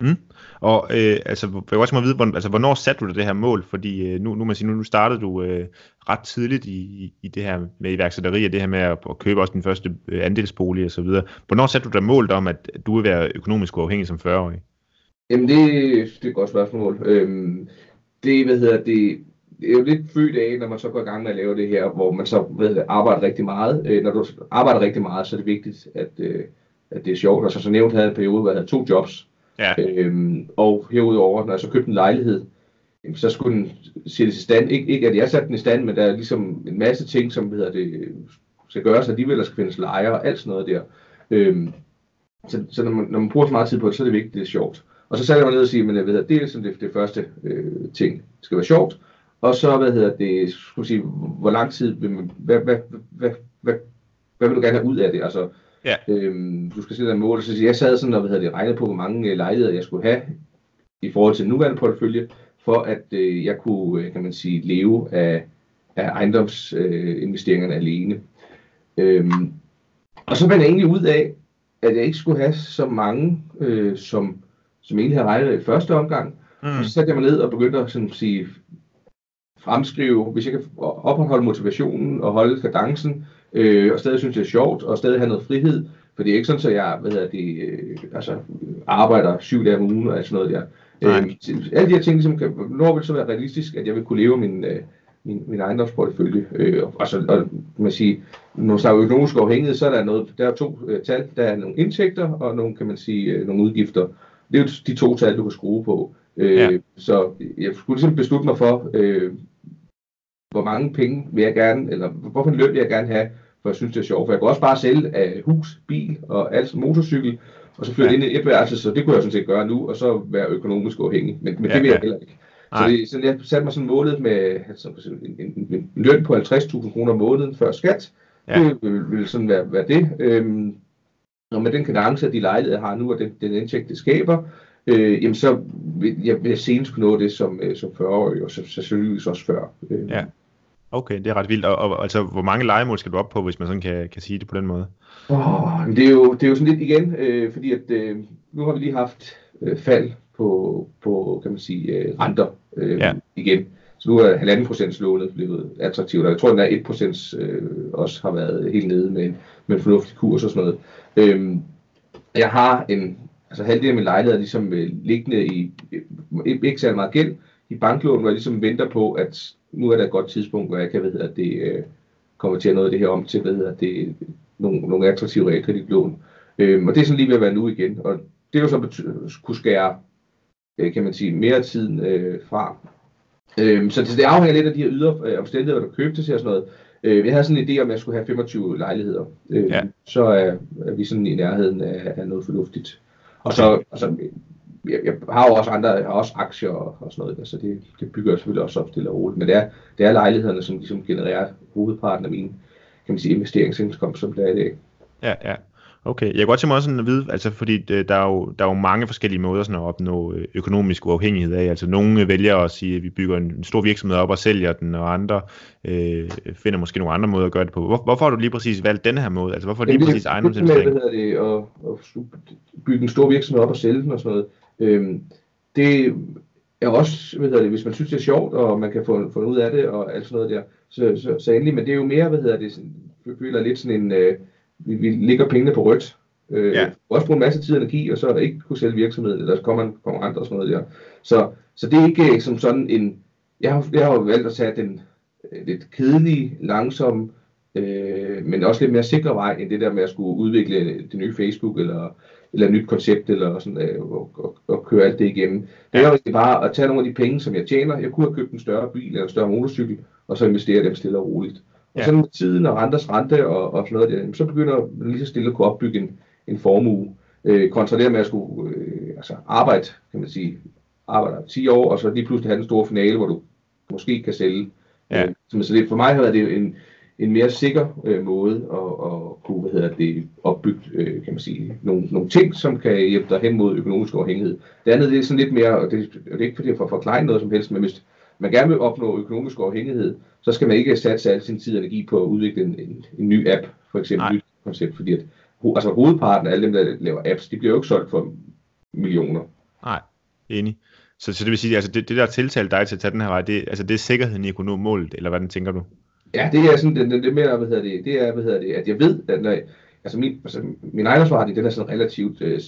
Mm. Og øh, altså, jeg vil også vide, hvor, altså, hvornår satte du dig det her mål? Fordi øh, nu, nu, man siger, nu, nu startede du øh, ret tidligt i, i det her med iværksætteri, og det her med at, at købe også din første øh, andelsbolig og så videre. Hvornår satte du dig mål om, at du vil være økonomisk uafhængig som 40-årig? Jamen, det, det er et godt spørgsmål. Øhm, det, hvad hedder det, det er jo lidt født af, når man så går i gang med at lave det her, hvor man så ved arbejder rigtig meget. Øh, når du arbejder rigtig meget, så er det vigtigt, at, øh, at det er sjovt. Og så, så nævnt havde en periode, hvor jeg havde to jobs. Ja. Øhm, og herudover, når jeg så købte en lejlighed, så skulle den sættes i stand. Ik- ikke at jeg satte den i stand, men der er ligesom en masse ting, som hedder det, skal gøres alligevel, der skal findes lejer og alt sådan noget der. Øhm, så, så når, man, når man bruger så meget tid på det, så er det vigtigt, det er sjovt. Og så satte jeg mig ned og sige, men jeg ved, at det er sådan det, det første øh, ting. Det skal være sjovt. Og så, hvad hedder det, skulle sige, hvor lang tid vil man, hvad, hvad, hvad, hvad, hvad vil du gerne have ud af det? Altså, Ja. Øhm, du skal sætte en mål, så jeg sad sådan og hvad hedder det, regnede på, hvor mange øh, lejligheder jeg skulle have i forhold til den nuværende portefølje, for at øh, jeg kunne, øh, kan man sige, leve af, af ejendomsinvesteringerne øh, alene. Øhm, og så fandt jeg egentlig ud af, at jeg ikke skulle have så mange, øh, som, som egentlig havde regnet i første omgang. Mm. Og så satte jeg mig ned og begyndte at sådan, sige, fremskrive, hvis jeg kan opretholde motivationen og holde kadencen, øh, og stadig synes, det er sjovt, og stadig have noget frihed. For det er ikke sådan, at jeg hvad hedder det, øh, altså, arbejder syv dage om ugen og sådan noget der. Øh, alle de her ting, ligesom, kan, når vil så være realistisk, at jeg vil kunne leve min, øh, min, min ejendomsportefølje. Øh, og, altså, og, man sige, når man snakker økonomisk afhængighed, så er der, noget, der er to øh, tal. Der er nogle indtægter og nogle, kan man sige, øh, nogle udgifter. Det er jo de to tal, du kan skrue på. Øh, ja. Så jeg skulle ligesom beslutte mig for, øh, hvor mange penge vil jeg gerne, eller hvorfor en løn vil jeg gerne have, for jeg synes, det er sjovt. For jeg kan også bare sælge af hus, bil og alt motorcykel, og så flytte ja. ind i et værelse, så det kunne jeg sådan set gøre nu, og så være økonomisk uafhængig. Men, men ja, det vil jeg ja. heller ikke. Så, det, så jeg satte mig sådan målet med altså, en, en, en løn på 50.000 kroner om måneden før skat. Ja. Det vil, vil sådan være, være det. Øhm, og med den kadence de lejligheder, har nu, og den, den indtægt, det skaber, øh, jamen så vil jeg, vil jeg senest kunne nå det som, øh, som 40-årig, og så, selvfølgelig også før. Øh, ja. Okay, det er ret vildt. Og, og altså, hvor mange legemål skal du op på, hvis man sådan kan, kan sige det på den måde? Oh, det, er jo, det er jo sådan lidt igen, øh, fordi at øh, nu har vi lige haft øh, fald på, på kan man sige, øh, renter øh, ja. igen. Så nu er halvanden procents lånet blevet attraktivt, og jeg tror, at den er 1 procent øh, også har været helt nede med, med en fornuftig kurs og sådan noget. Øh, jeg har en, altså halvdelen af min lejlighed er ligesom øh, liggende i, ikke særlig meget gæld, i banklån, hvor jeg ligesom venter på, at nu er der et godt tidspunkt, hvor jeg kan, hvad hedder det, øh, komme til at noget af det her om til, hvad hedder det, nogle, nogle attraktive realkreditlån. Øhm, og det er sådan lige ved at være nu igen. Og det er jo så bety- kunne skære, øh, kan man sige, mere tid øh, fra. Øhm, så det afhænger lidt af de her ydre øh, omstændigheder, der købte til og sådan noget. Øh, jeg havde sådan en idé om, at jeg skulle have 25 lejligheder. Øh, ja. Så er, er vi sådan i nærheden af, af noget fornuftigt. Og så, altså, jeg, jeg har jo også andre, jeg har også aktier og, og sådan noget, så det, det bygger jeg selvfølgelig også op stille og roligt. Men det er, det er lejlighederne, som ligesom genererer hovedparten af min kan man sige, investeringsindkomst, som det er i dag. Ja, ja. Okay, jeg kan godt tænke mig også sådan at vide, altså fordi der er, jo, der er jo mange forskellige måder sådan at opnå øh, økonomisk uafhængighed af. Altså nogle vælger at sige, at vi bygger en stor virksomhed op og sælger den, og andre øh, finder måske nogle andre måder at gøre det på. Hvor, hvorfor har du lige præcis valgt denne her måde? Altså hvorfor lige præcis ejendomsinvestering? Det, det, at, at bygge en stor virksomhed op og sælge den og sådan noget. Øhm, det er også, hvad hedder det, hvis man synes, det er sjovt, og man kan få, få ud af det, og alt sådan noget der, så, så, så endelig, men det er jo mere, hvad hedder det, jeg føler lidt sådan en, øh, vi, vi ligger pengene på rødt, øh, ja. også bruge en masse tid og energi, og så er ikke kunne sælge virksomheden, eller så kommer en konkurrent og sådan noget der. Så, så det er ikke øh, som sådan en, jeg har, jeg har jo valgt at tage den øh, lidt kedelige, langsomme, øh, men også lidt mere sikre vej, end det der med at skulle udvikle det nye Facebook, eller eller et nyt koncept, eller sådan, øh, og, og, og køre alt det igennem. Det er jo bare at tage nogle af de penge, som jeg tjener. Jeg kunne have købt en større bil eller en større motorcykel, og så investere dem stille og roligt. Og så med tiden og renters rente og, og sådan noget der, så begynder man lige så stille at kunne opbygge en, en formue. Øh, kontra det med at skulle øh, altså arbejde, kan man sige, arbejder 10 år, og så lige pludselig have den store finale, hvor du måske kan sælge. Ja. Øh, så det, for mig har været det en, en mere sikker øh, måde at, at kunne hvad hedder det, opbygge øh, kan man sige, nogle, nogle ting, som kan hjælpe dig hen mod økonomisk overhængighed. Det andet det er sådan lidt mere, og det, og det er ikke fordi jeg får forklare noget som helst, men hvis man gerne vil opnå økonomisk overhængighed, så skal man ikke satse al sin tid og energi på at udvikle en, en, en ny app, for eksempel et nyt koncept, fordi at, altså hovedparten af alle dem, der laver apps, de bliver jo ikke solgt for millioner. Nej, enig. Så, så det vil sige, altså det, det der tiltale dig til at tage den her vej, det, altså det er sikkerheden i at kunne nå målet, eller hvad tænker du? Ja, det er sådan, det, det, det mere, hvad hedder det, det er, hvad hedder det, at jeg ved, at når, altså min, altså min ejendomsforretning, den er sådan relativt, øh,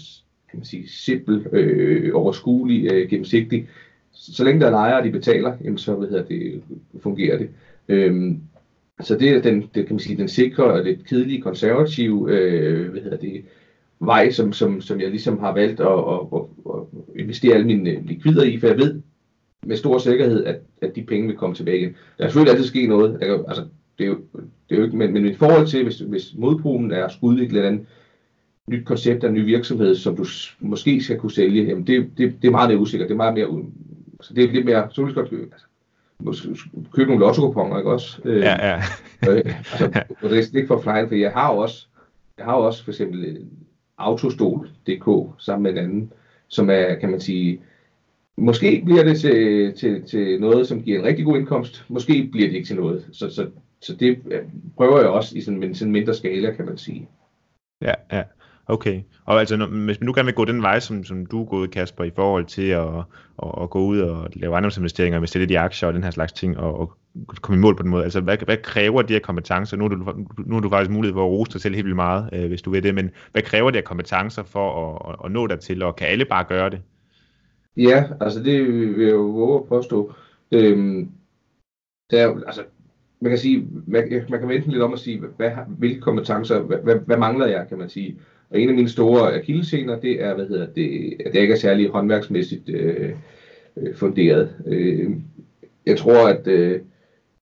kan man sige, simpel, øh, overskuelig, øh, gennemsigtig. Så længe der er lejere, de betaler, jamen så, hvad hedder det, fungerer det. Øhm, så det er den, det kan man sige, den sikre og lidt kedelige, konservative, øh, hvad hedder det, vej, som, som, som jeg ligesom har valgt at, at, at, at investere alle mine øh, likvider i, for jeg ved med stor sikkerhed, at, at de penge vil komme tilbage igen. Der er selvfølgelig altid ske noget, jeg, altså, det er jo, det er jo ikke, men, men i forhold til, hvis, hvis modpolen er at skulle udvikle et andet nyt koncept af en ny virksomhed, som du måske skal kunne sælge, jamen det, det, det er meget mere usikkert, det er meget mere, altså det er lidt mere, så godt altså, måske købe nogle lotto ikke også? Øh, ja, ja. øh, altså, og det er ikke for flying, for jeg har også, jeg har også for eksempel autostol.dk sammen med en anden, som er, kan man sige, måske bliver det til, til, til noget, som giver en rigtig god indkomst, måske bliver det ikke til noget. Så, så, så det prøver jeg også i sådan en sådan mindre skala, kan man sige. Ja, ja. Okay. Og altså, når, hvis man nu gerne vil gå den vej, som, som du er gået, Kasper, i forhold til at, at, at gå ud og lave ejendomsinvesteringer, investere lidt i aktier og den her slags ting, og, og komme i mål på den måde. Altså, hvad, hvad kræver de her kompetencer? Nu har du, nu har du faktisk mulighed for at rose dig selv helt vildt meget, øh, hvis du vil det, men hvad kræver de her kompetencer for at, at, at nå dertil, og kan alle bare gøre det? Ja, altså det vil jeg jo våge at påstå. Øhm, der er, altså, man kan sige, man, man kan vente lidt om at sige, hvad, hvilke kompetencer, hvad, hvad, hvad mangler jeg, kan man sige. Og en af mine store akillescener, det er, hvad hedder det, at jeg ikke er særlig håndværksmæssigt øh, øh, funderet. Øh, jeg tror, at øh,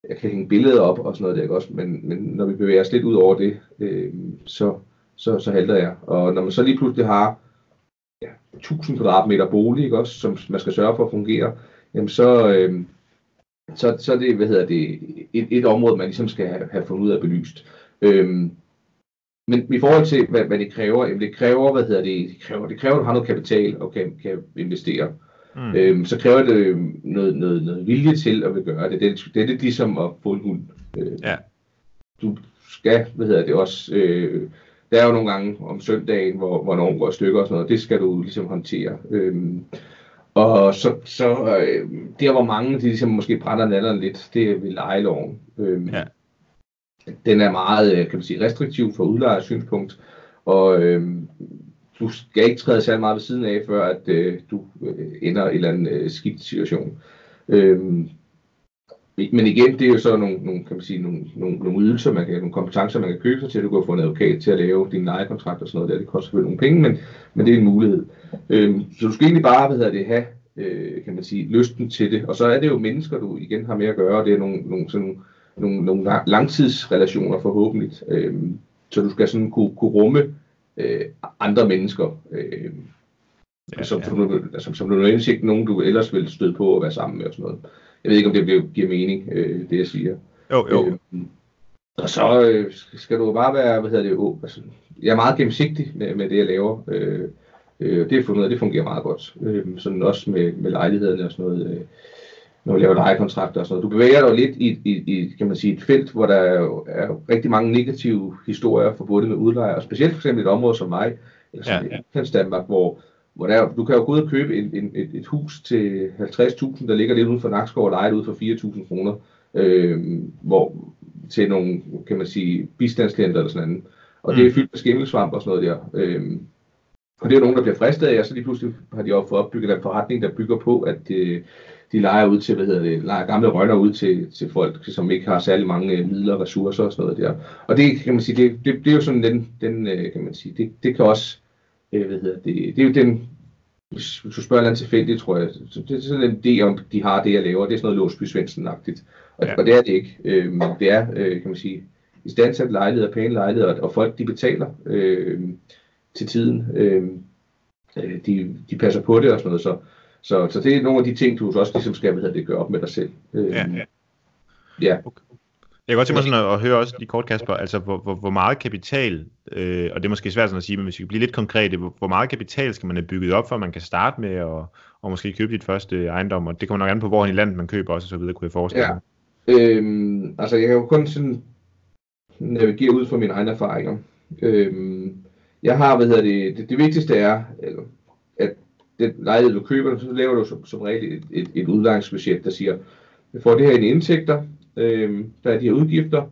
jeg kan hænge billeder op og sådan noget der, ikke også? Men, men når vi bevæger os lidt ud over det, øh, så, så, så halter jeg. Og når man så lige pludselig har ja, 1000 kvadratmeter bolig, ikke også, som man skal sørge for at fungere, jamen så, øh, så, så er det, hvad hedder det, et, et område, man ligesom skal have, have fundet ud af belyst. Øh, men i forhold til, hvad, hvad det kræver, jamen det kræver, hvad hedder det, det kræver, det kræver, at du har noget kapital og kan, kan investere. Mm. Øhm, så kræver det noget, noget, noget vilje til at vil gøre det. Det, er, det er lidt ligesom at få en hund. Øh, ja. Du skal, hvad hedder det også, øh, der er jo nogle gange om søndagen, hvor, hvor nogen går i stykker og sådan noget, det skal du ligesom håndtere. Øhm, og så, så øh, der hvor mange, de ligesom måske brænder natteren lidt, det er ved lejeloven. Øhm, ja den er meget, øh, kan man sige, restriktiv fra udlejers synspunkt, og øh, du skal ikke træde særlig meget ved siden af, før at øh, du øh, ender i en eller anden øh, skidt situation. Øh, men igen, det er jo så nogle, nogle, kan man sige, nogle, nogle, nogle ydelser, man kan, nogle kompetencer, man kan købe sig til. Du kan få en advokat til at lave din lejekontrakt og sådan noget der. Det koster selvfølgelig nogle penge, men, men det er en mulighed. Øh, så du skal egentlig bare, hvad hedder det, have, øh, kan man sige, lysten til det. Og så er det jo mennesker, du igen har med at gøre. Det er nogle, nogle sådan nogle nogle, langtidsrelationer forhåbentlig. Øh, så du skal sådan kunne, kunne rumme øh, andre mennesker, øh, ja, som, ja. Som, altså, som du nødvendigvis ikke nogen, du ellers vil støde på at være sammen med og sådan noget. Jeg ved ikke, om det bliver, giver mening, øh, det jeg siger. Jo, jo. Øh, og så øh, skal du bare være, hvad hedder det, oh, altså, jeg er meget gennemsigtig med, med det, jeg laver. Øh, øh, det er fundet, det fungerer meget godt. Øh, sådan også med, med lejlighederne og sådan noget. Øh, når vi laver lejekontrakter og sådan noget. Du bevæger dig lidt i, i, i kan man sige, et felt, hvor der er, er rigtig mange negative historier forbundet med udlejere, og specielt for eksempel et område som mig, eller som ja, ja. Danmark, hvor, hvor der, du kan jo gå ud og købe en, en, et, et hus til 50.000, der ligger lidt uden for Nakskov og lejet ud for 4.000 kroner, øh, hvor, til nogle, kan man sige, bistandsklienter eller sådan noget. Og det er mm. fyldt med skimmelsvamp og sådan noget der. Øh, og det er jo nogen, der bliver fristet af, og så lige pludselig har de også fået opbygget en forretning, der bygger på, at øh, de leger ud til, hvad hedder det, leger gamle rønner ud til, til folk, som ikke har særlig mange øh, midler og ressourcer og sådan noget der. Og det kan man sige, det, det, det er jo sådan den, den øh, kan man sige, det, det kan også, øh, hvad hedder det, det er jo den, hvis du spørger land tilfældigt, tror jeg, det er sådan en idé om, de har det, jeg laver, det er sådan noget Låsby Svendsen-agtigt. Og, ja. og det er det ikke. Øh, det er, øh, kan man sige, i standsat lejligheder, pæne lejligheder, og folk de betaler øh, til tiden. Øh, øh, de, de passer på det og sådan noget. Så, så, så det er nogle af de ting, du også ligesom skal hvad det, gøre op med dig selv. Øh, ja, ja. ja. Okay. Jeg kan godt tænke mig sådan at, at høre også lige kort, Kasper, altså hvor, hvor, hvor meget kapital, øh, og det er måske svært sådan at sige, men hvis vi kan blive lidt konkrete, hvor, hvor meget kapital skal man have bygget op, for at man kan starte med at og måske købe dit første ejendom, og det kommer nok an på, hvor i landet man køber også, og så videre, kunne jeg forestille mig. Ja. Øhm, altså jeg kan jo kun sådan navigere ud fra mine egne erfaringer. Øhm, jeg har, hvad hedder det, det, det vigtigste er, at den lejlighed, du køber, så laver du som, som regel et, et, et udlejningsbudget, der siger, vi får det her i indtægter, øh, der er de her udgifter,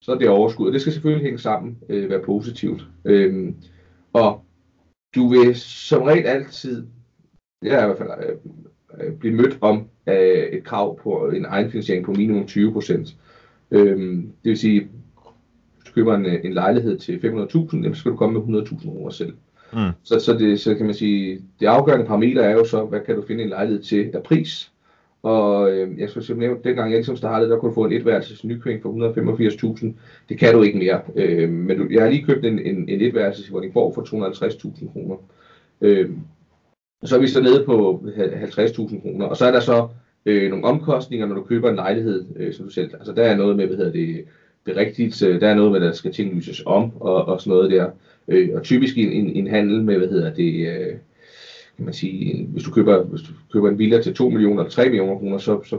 så er det overskud. Og det skal selvfølgelig hænge sammen, øh, være positivt. Øh, og du vil som regel altid, jeg er i hvert fald øh, øh blive mødt om øh, et krav på en egenfinansiering på minimum 20 procent. Øh, det vil sige, hvis du køber en, en lejlighed til 500.000, så skal du komme med 100.000 kroner selv. Mm. Så, så, det, så kan man sige, det afgørende parameter er jo så, hvad kan du finde en lejlighed til af pris, og øh, jeg skal nævne, dengang jeg ligesom startede, der kunne du få en etværelses nykøring for 185.000. Det kan du ikke mere. Øh, men du, jeg har lige købt en, en, en etværelses i Vordingborg for 250.000 kroner. Øh, så er vi så nede på 50.000 kroner. Og så er der så øh, nogle omkostninger, når du køber en lejlighed, øh, som du selv. Altså der er noget med, hvad hedder det, berigtigelse, der er noget med, der skal tinglyses om, og, og sådan noget der. Øh, og typisk en, en, en handel med, hvad hedder det, øh, kan man sige, hvis du køber, hvis du køber en villa til 2 millioner eller 3 millioner kroner, så, så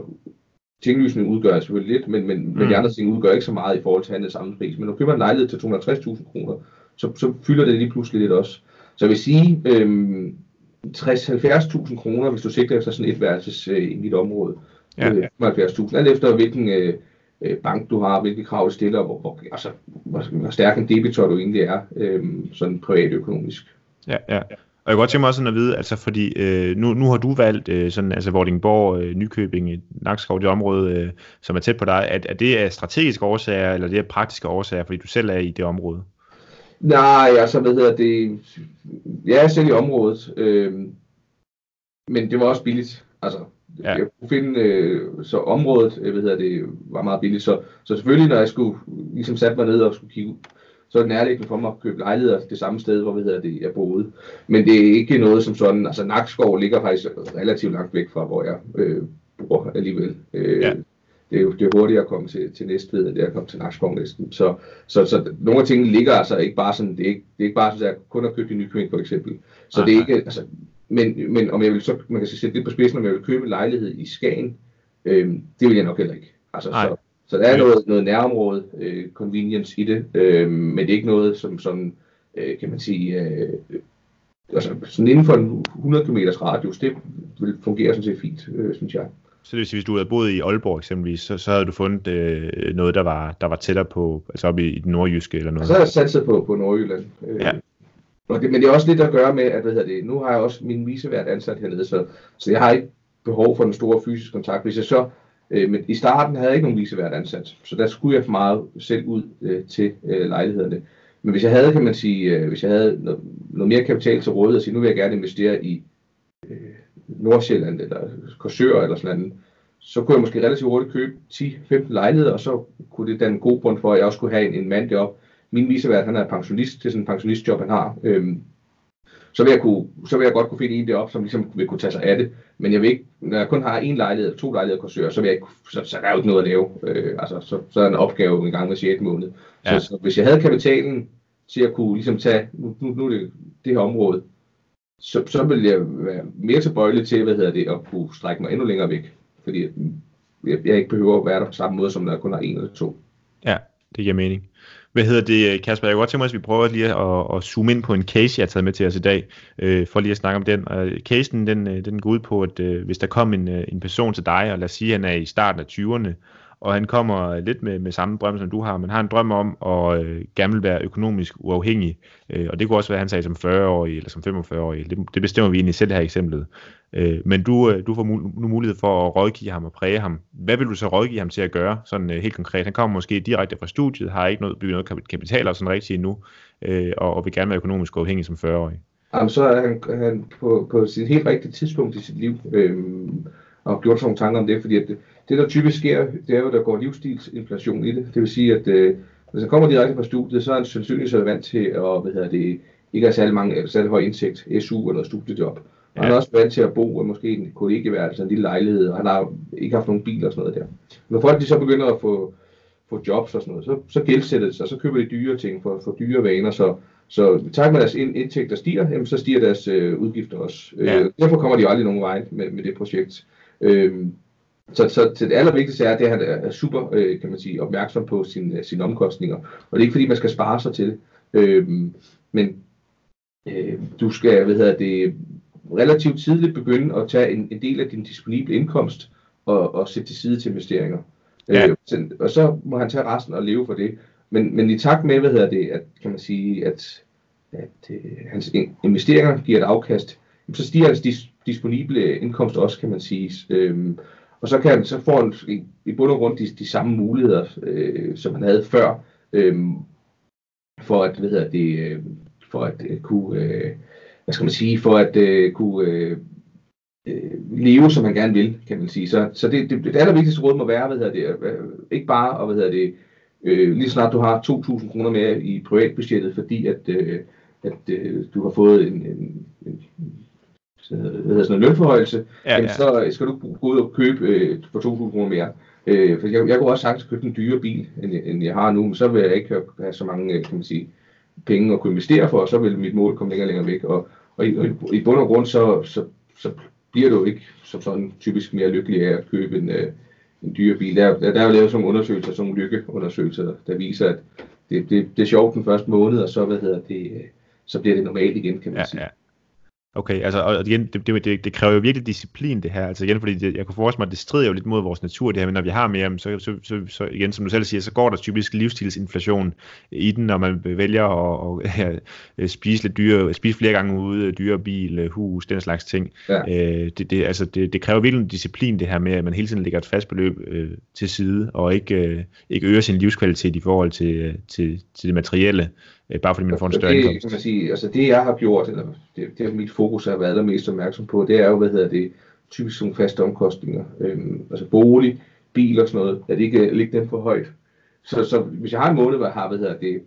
tinglysning udgør selvfølgelig lidt, men, men, mm. men de andre ting udgør ikke så meget i forhold til handel samme pris. Men når du køber en lejlighed til 260.000 kroner, så, så fylder det lige pludselig lidt også. Så jeg vil sige, øhm, 60-70.000 kroner, hvis du sigter efter sådan et værelses øh, i mit område. Ja. Øh, 75.000, alt efter hvilken øh, øh, bank du har, hvilke krav du stiller, hvor, hvor, altså, hvor, hvor stærk en debitor du egentlig er, øh, sådan privatøkonomisk. Ja, ja. Og jeg kan godt tænke mig også sådan at vide, altså fordi øh, nu, nu har du valgt øh, sådan, altså Vordingborg, øh, Nykøbing, Nakskov, det område, øh, som er tæt på dig. Er, er det af strategiske årsager, eller det er praktiske årsager, fordi du selv er i det område? Nej, altså hvad hedder det, jeg er selv i området, øh, men det var også billigt. Altså, ja. jeg kunne finde, øh, så området, øh, hvad hedder det, var meget billigt. Så, så selvfølgelig, når jeg skulle ligesom sætte mig ned og skulle kigge så er det nærliggende for mig at købe lejligheder det samme sted, hvor hvad hedder det, jeg boede. Men det er ikke noget som sådan, altså Nakskov ligger faktisk relativt langt væk fra, hvor jeg øh, bor alligevel. Øh, ja. Det er jo det er hurtigere at komme til, til Næstved, end det er at komme til Nakskov næsten. Så, så, så nogle af tingene ligger altså ikke bare sådan, det er ikke, det er ikke bare sådan, at jeg kun har købt i Nykøbing for eksempel. Så Aha. det er ikke, altså, men, men om jeg vil så, man kan sætte lidt på spidsen, om jeg vil købe en lejlighed i Skagen, øh, det vil jeg nok heller ikke. Altså, så, så der er noget, noget nærområde øh, convenience i det, øh, men det er ikke noget, som sådan, øh, kan man sige, øh, altså sådan inden for en 100 km radius, det vil fungere sådan set fint, øh, synes jeg. Så det vil sige, hvis du havde boet i Aalborg eksempelvis, så, så havde du fundet øh, noget, der var, der var tættere på, altså oppe i, i den nordjyske eller noget? Så har jeg satset på, på Nordjylland. Øh, ja. Og det, men det er også lidt at gøre med, at hvad hedder det, nu har jeg også min visevært ansat hernede, så, så jeg har ikke behov for en stor fysisk kontakt. Hvis jeg så Øh, men i starten havde jeg ikke nogen visevært ansat, så der skulle jeg for meget selv ud øh, til øh, lejlighederne. Men hvis jeg havde, kan man sige, øh, hvis jeg havde noget, noget mere kapital til rådighed, og sige, nu vil jeg gerne investere i øh, Nordsjælland eller Korsør eller sådan noget, så kunne jeg måske relativt hurtigt købe 10-15 lejligheder, og så kunne det danne en god grund for, at jeg også kunne have en, en mand deroppe. Min visevært, han er pensionist, det er sådan en pensionistjob, han har. Øhm, så vil, jeg kunne, så vil jeg godt kunne finde en deroppe, som ligesom vil kunne tage sig af det. Men jeg vil ikke, når jeg kun har en lejlighed, to lejligheder kursør, så, vil jeg ikke, så, så der er jo ikke noget at lave. Øh, altså, så, så er en opgave en gang med 6 måned. Ja. Så, så, hvis jeg havde kapitalen til at kunne ligesom tage, nu, nu, nu det det her område, så, så vil jeg være mere tilbøjelig til, hvad hedder det, at kunne strække mig endnu længere væk. Fordi jeg, jeg ikke behøver at være der på samme måde, som når jeg kun har en eller to. Ja, det giver mening. Hvad hedder det, Kasper? Jeg kunne godt tænke mig, at vi prøver lige at, at zoome ind på en case, jeg har taget med til os i dag, øh, for lige at snakke om den. Og casen, den, øh, den går ud på, at øh, hvis der kom en, øh, en person til dig, og lad os sige, at han er i starten af 20'erne, og han kommer lidt med, med samme drøm, som du har, men har en drøm om at øh, gerne vil være økonomisk uafhængig, øh, og det kunne også være, at han sagde som 40-årig eller som 45-årig, det, det bestemmer vi egentlig selv her i eksemplet. Øh, men du, øh, du får mul- nu mulighed for at rådgive ham og præge ham. Hvad vil du så rådgive ham til at gøre, sådan øh, helt konkret? Han kommer måske direkte fra studiet, har ikke noget, bygget noget kapital og sådan rigtig endnu, øh, og, og vil gerne være økonomisk uafhængig som 40-årig. Jamen, så er han, han på, på sit helt rigtige tidspunkt i sit liv, øh, og gjort sådan nogle tanker om det, fordi at det, det, der typisk sker, det er jo, at der går livsstilsinflation i det. Det vil sige, at øh, hvis han kommer direkte fra studiet, så er han sandsynligvis vant til at hvad hedder det, ikke har særlig, mange, særlig høj indsigt, SU eller studiejob. Ja. Han er også vant til at bo i måske en kollegeværelse, en lille lejlighed, og han har ikke haft nogen bil og sådan noget der. Når folk de så begynder at få, få jobs og sådan noget, så, så gældsætter det sig, så køber de dyre ting for, for dyre vaner, så, så tak med deres indtægter stiger, jamen, så stiger deres øh, udgifter også. Ja. Øh, derfor kommer de aldrig nogen vej med, med det projekt. Øh, så, så, så det allervigtigste er, at det han er super øh, kan man sige, opmærksom på sin, øh, sine omkostninger. Og det er ikke fordi, man skal spare sig til det. Øh, men øh, du skal hvad hedder det, relativt tidligt begynde at tage en, en del af din disponible indkomst og, og sætte til side til investeringer. Ja. Øh, så, og så må han tage resten og leve for det. Men, men i takt med, hvad hedder det, at, kan man sige, at, at øh, hans investeringer giver et afkast, så stiger hans dis, disponible indkomst også, kan man sige. Øhm, og så, kan så får han i, i bund og grund de, de samme muligheder, øh, som han havde før, øh, for at, hvad hedder det, øh, for at øh, kunne, øh, hvad skal man sige, for at øh, kunne øh, øh, leve, som han gerne vil, kan man sige. Så, så det, det, det allervigtigste råd må være, hvad hedder det, øh, ikke bare, og hvad hedder det, øh, lige snart du har 2.000 kroner mere i privatbudgettet, fordi at, øh, at øh, du har fået en, en, en hvad hedder sådan en lønforhøjelse, ja, ja. så skal du gå ud og købe øh, for 2.000 kroner mere. Øh, for jeg, jeg kunne også sagtens købe en dyre bil, end, end jeg har nu, men så vil jeg ikke have, have så mange øh, kan man sige, penge at kunne investere for, og så vil mit mål komme længere og længere væk. Og, og i, i bund og grund, så, så, så bliver du ikke som sådan typisk mere lykkelig af at købe en, øh, en dyre bil. Der, der, der er jo lavet sådan nogle undersøgelser, sådan nogle lykkeundersøgelser, der viser, at det, det, det er sjovt den første måned, og så, hvad hedder det, øh, så bliver det normalt igen, kan man ja, sige. Ja. Okay, altså, og igen, det, det, det, det kræver jo virkelig disciplin, det her. Altså igen, fordi det, jeg kunne forestille mig, at det strider jo lidt mod vores natur, det her, men når vi har mere, så, så, så, så igen, som du selv siger, så går der typisk livsstilsinflation i den, når man vælger at, at, at spise lidt dyre, spise flere gange ude, dyre bil, hus, den slags ting. Ja. Øh, det, det, altså, det, det kræver virkelig en disciplin, det her med, at man hele tiden lægger et fast beløb øh, til side, og ikke, øh, ikke øger sin livskvalitet i forhold til, til, til det materielle øh, bare fordi man får en større det, indkomst. Kan man sige, altså det jeg har gjort, eller det, det mit fokus har været allermest opmærksom på, det er jo, hvad hedder det, typisk nogle faste omkostninger. Øhm, altså bolig, bil og sådan noget, at ikke ligger dem for højt. Så, så hvis jeg har en måned, hvor jeg har, hvad hedder det,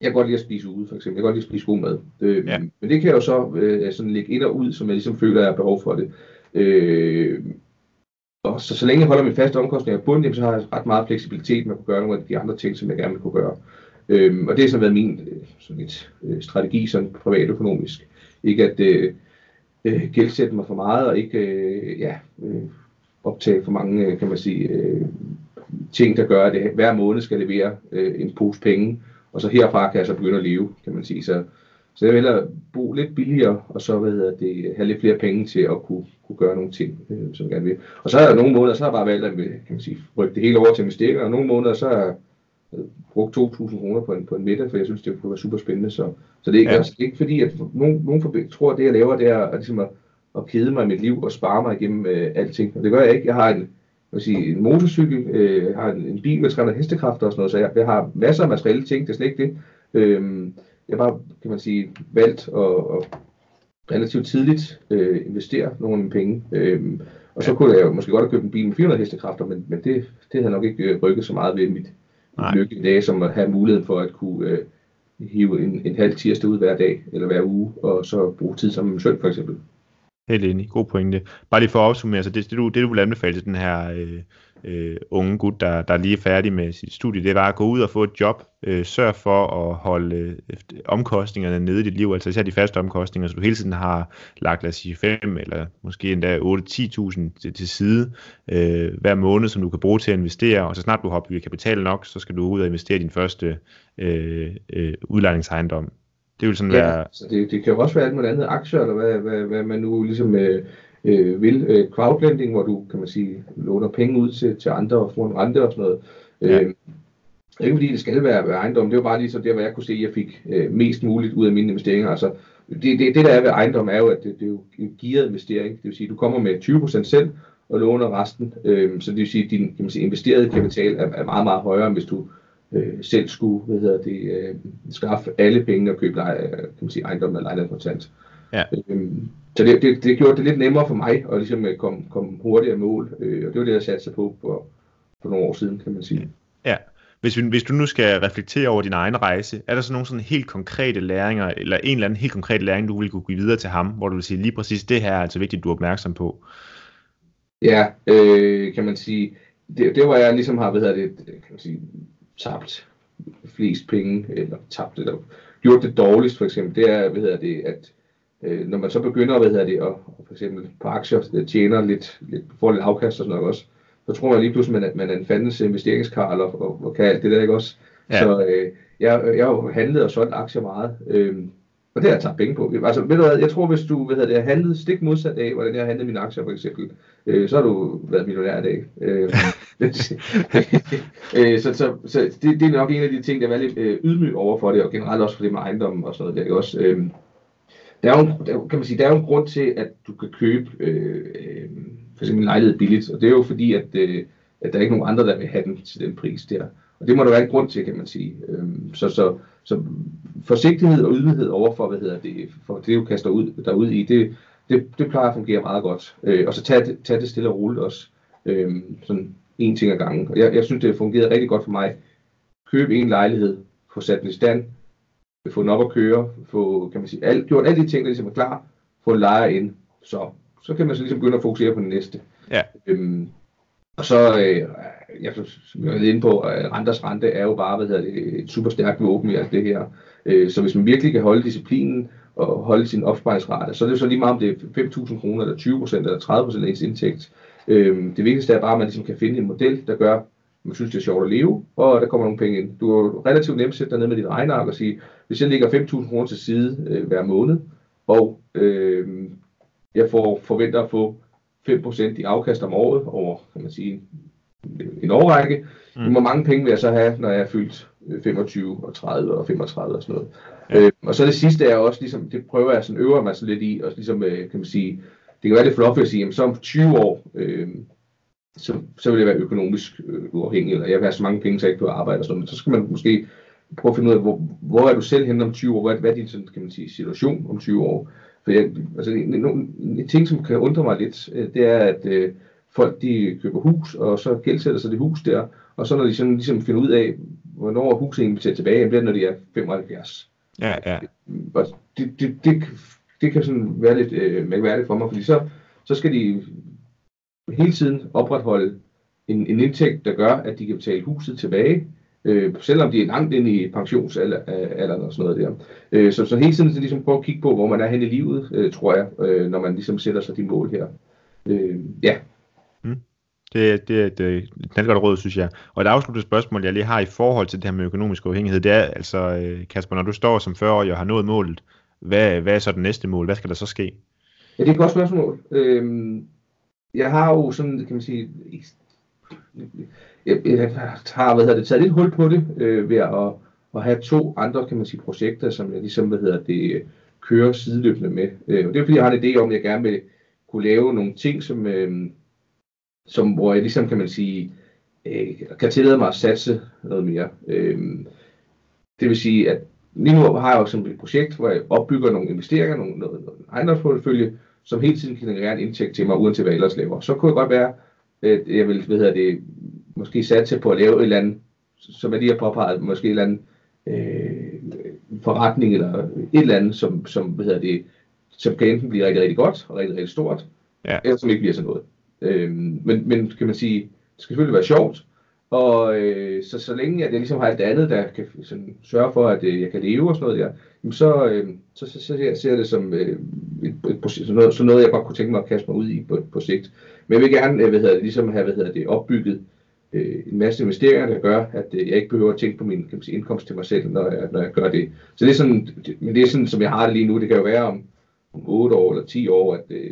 jeg kan godt lide at spise ude, for eksempel. Jeg kan godt lide at spise god mad. Øh, ja. Men det kan jeg jo så øh, sådan lægge ind og ud, som jeg ligesom føler, at jeg har behov for det. Øh, og så, så længe jeg holder min faste omkostninger på bunden, så har jeg ret meget fleksibilitet med at kunne gøre nogle af de andre ting, som jeg gerne vil kunne gøre. Øhm, og det har så været min øh, sådan et, øh, strategi sådan privatøkonomisk. Ikke at øh, øh, gældsætte mig for meget, og ikke øh, ja, øh, optage for mange, kan man sige, øh, ting, der gør, at det hver måned skal levere øh, en pose penge, og så herfra kan jeg så begynde at leve, kan man sige. Så, så jeg vil hellere bo lidt billigere, og så hvad hedder det, have lidt flere penge til at kunne, kunne gøre nogle ting, øh, som jeg gerne vil. Og så er der nogle måneder, så har jeg bare valgt at kan man sige, rykke det hele over til investeringer, og nogle måneder, så er brugt 2.000 kroner på en, på en middag, for jeg synes, det kunne være super spændende. Så, så det er ikke, ja. altså, ikke fordi, at nogen, nogen for, tror, at det, jeg laver, det er at, ligesom at, at kede mig i mit liv og spare mig igennem øh, alting. Og det gør jeg ikke. Jeg har en, jeg sige, en motorcykel, øh, jeg har en, en bil med 300 hestekræfter og sådan noget, så jeg, jeg har masser af materielle ting, det er slet ikke det. Øh, jeg har bare, kan man sige, valgt at, at relativt tidligt øh, investere nogle af mine penge. Øh, og så kunne jeg jo måske godt have købt en bil med 400 hestekræfter, men, men det, det havde nok ikke øh, rykket så meget ved mit, Nej. lykke i dag, som at have muligheden for at kunne øh, hive en, en halv tirsdag ud hver dag, eller hver uge, og så bruge tid sammen med søn for eksempel. Helt enig. God pointe. Bare lige for at opsummere, så det, det, du, det du vil anbefale til den her øh, øh, unge gut, der, der er lige færdig med sit studie, det var at gå ud og få et job. Øh, sørg for at holde øh, omkostningerne nede i dit liv, altså især de faste omkostninger, så du hele tiden har lagt, lad os sige, 5 eller måske endda 8-10.000 til, til side øh, hver måned, som du kan bruge til at investere, og så snart du har opbygget kapital nok, så skal du ud og investere i din første øh, øh, udlejningsejendom. Det vil sådan ja, være... Så det, det kan jo også være alt muligt andet aktier, eller hvad, hvad, hvad man nu ligesom øh, øh, vil. Øh, crowdlending, hvor du, kan man sige, låner penge ud til, til andre og får en rente og sådan noget. Ja. Øh, ikke fordi det skal være, ejendom, det var bare lige så der, hvor jeg kunne se, at jeg fik øh, mest muligt ud af mine investeringer. Altså, det, det, det der er ved ejendom er jo, at det, det er jo en gearet investering. Det vil sige, at du kommer med 20% selv og låner resten. Øh, så det vil sige, at din kan man sige, investerede kapital er, er meget, meget højere, end hvis du øh, selv skulle hvad hedder det, øh, skaffe alle penge og købe leje, kan man sige, ejendom eller lejlighed kontant. Ja. Øhm, så det, det, det gjorde det lidt nemmere for mig at ligesom komme kom hurtigere mål, øh, og det var det, jeg satte sig på for, for nogle år siden, kan man sige. Ja, hvis, vi, hvis du nu skal reflektere over din egen rejse, er der så nogle sådan helt konkrete læringer, eller en eller anden helt konkret læring, du vil kunne give videre til ham, hvor du vil sige, lige præcis det her er altså vigtigt, du er opmærksom på? Ja, øh, kan man sige, det, det hvor jeg ligesom har, hvad hedder det, kan man sige, tabt flest penge, eller tabt, eller gjort det dårligst for eksempel, det er, hvad hedder det, at øh, når man så begynder, hvad hedder det, og, og for eksempel på aktier tjener lidt, lidt får lidt afkast og sådan noget også, så tror man lige pludselig, at man er en fandens investeringskarl og, og, og kan alt det der, ikke også? Ja. Så øh, jeg, jeg har jo handlet og solgt aktier meget, øh, og det har jeg taget penge på. Altså, ved du hvad, jeg tror, hvis du hvad hedder det, har handlet stik modsat af, hvordan jeg har handlet mine aktier for eksempel, øh, så har du været millionær i dag. Øh, øh, så så, så det, det, er nok en af de ting, der er lidt øh, ydmyg over for det, og generelt også for det med ejendom og sådan noget der, ikke også? Øh, der er jo, der, kan man sige, der er jo en grund til, at du kan købe øh, øh, for eksempel en lejlighed billigt, og det er jo fordi, at, øh, at der er ikke nogen andre, der vil have den til den pris der. Og det må der være en grund til, kan man sige. Øhm, så, så, så forsigtighed og ydmyghed overfor, hvad hedder det, for det du kaster ud, derud i, det, det, det plejer at fungere meget godt. Øh, og så tag det, tag det stille og roligt også. Øh, sådan en ting ad gangen. Og jeg, jeg synes, det fungerede rigtig godt for mig. Køb en lejlighed, få sat den i stand, få den op at køre, få, kan man sige, alt, gjort alle de ting, der ligesom er klar, få en lejer ind, så, så kan man så ligesom begynde at fokusere på den næste. Ja. Øhm, og så, øh, jeg, som jeg er inde på, at renters rente er jo bare hvad hedder det, et super stærkt våben i alt det her. Øh, så hvis man virkelig kan holde disciplinen og holde sin opsparingsrate, så er det så lige meget om det er 5.000 kroner, eller 20% eller 30% af ens indtægt. Øh, det vigtigste er bare, at man ligesom kan finde en model, der gør, man synes, det er sjovt at leve, og der kommer nogle penge ind. Du er relativt nemt sætte dig ned med dit regneark og sige, hvis jeg lægger 5.000 kroner til side øh, hver måned, og øh, jeg får, forventer at få 5% i afkast om året over, kan man sige, en årrække. Mm. Hvor mange penge vil jeg så have, når jeg er fyldt 25 øh, og 30 og 35 og sådan noget. Ja. Øh, og så det sidste er også, ligesom, det prøver jeg sådan, øver mig så lidt i, og ligesom, øh, kan man sige, det kan være lidt fluffy at sige, jamen så om 20 år, øh, så, så vil jeg være økonomisk øh, uafhængig, eller jeg vil have så mange penge, så jeg ikke på arbejde og sådan noget, men så skal man måske prøve at finde ud af, hvor, hvor er du selv henne om 20 år, hvad, hvad er din sådan, kan man sige, situation om 20 år. For jeg, altså, en, en, en ting, som kan undre mig lidt, øh, det er, at øh, folk de køber hus, og så gældsætter sig det hus der, og så når de sådan ligesom finder ud af, hvornår huset egentlig betalt tilbage, det bliver når de er 75. Ja, ja. Og det, det, det, det kan sådan være lidt øh, mærkværdigt for mig, fordi så, så skal de hele tiden opretholde en, en indtægt, der gør, at de kan betale huset tilbage, øh, selvom de er langt inde i pensionsalderen og sådan noget der. Øh, så, så hele tiden så ligesom prøve at kigge på, hvor man er hen i livet, øh, tror jeg, øh, når man ligesom sætter sig de mål her. Øh, ja. Mm. Det, det, det er et godt råd, synes jeg. Og et afsluttet spørgsmål, jeg lige har i forhold til det her med økonomisk uafhængighed, det er altså, øh, Kasper, når du står som 40-årig og har nået målet, hvad, hvad er så det næste mål? Hvad skal der så ske? Ja, det er et godt spørgsmål. Øhm, jeg har jo sådan, kan man sige, jeg, jeg har hvad hedder det, taget lidt hul på det øh, ved at, at have to andre kan man sige, projekter, som jeg ligesom hvad hedder det, kører sideløbende med. Øh, og det er fordi, jeg har en idé om, at jeg gerne vil kunne lave nogle ting, som, øh, som hvor jeg ligesom kan man sige, øh, kan tillade mig at satse noget mere. Øh, det vil sige, at lige nu har jeg også et projekt, hvor jeg opbygger nogle investeringer, nogle, noget, noget ejendomsportefølje, som hele tiden kan generere en indtægt til mig, uanset hvad jeg ellers laver. Så kunne det godt være, at jeg vil hvad hedder det, måske satse på at lave et eller andet, som jeg lige har påpeget, måske et eller andet øh, forretning eller et eller andet, som, som, hvad hedder det, som kan enten blive rigtig, rigtig godt og rigtig, rigtig stort, ja. eller som ikke bliver sådan noget. Øh, men, men kan man sige, det skal selvfølgelig være sjovt, og øh, så, så længe at jeg ligesom har alt det andet, der kan sådan, sørge for, at øh, jeg kan leve og sådan noget der, jamen så, øh, så, så, så ser jeg det som øh, et, et, et, sådan, noget, sådan noget, jeg godt kunne tænke mig at kaste mig ud i på, på sigt. Men jeg vil gerne øh, hvad hedder det, ligesom have hvad hedder det, opbygget øh, en masse investeringer, der gør, at øh, jeg ikke behøver at tænke på min kan man sige, indkomst til mig selv, når jeg, når jeg gør det. Så det er sådan, det, men det er sådan, som jeg har det lige nu. Det kan jo være om, om 8 år eller 10 år, at øh,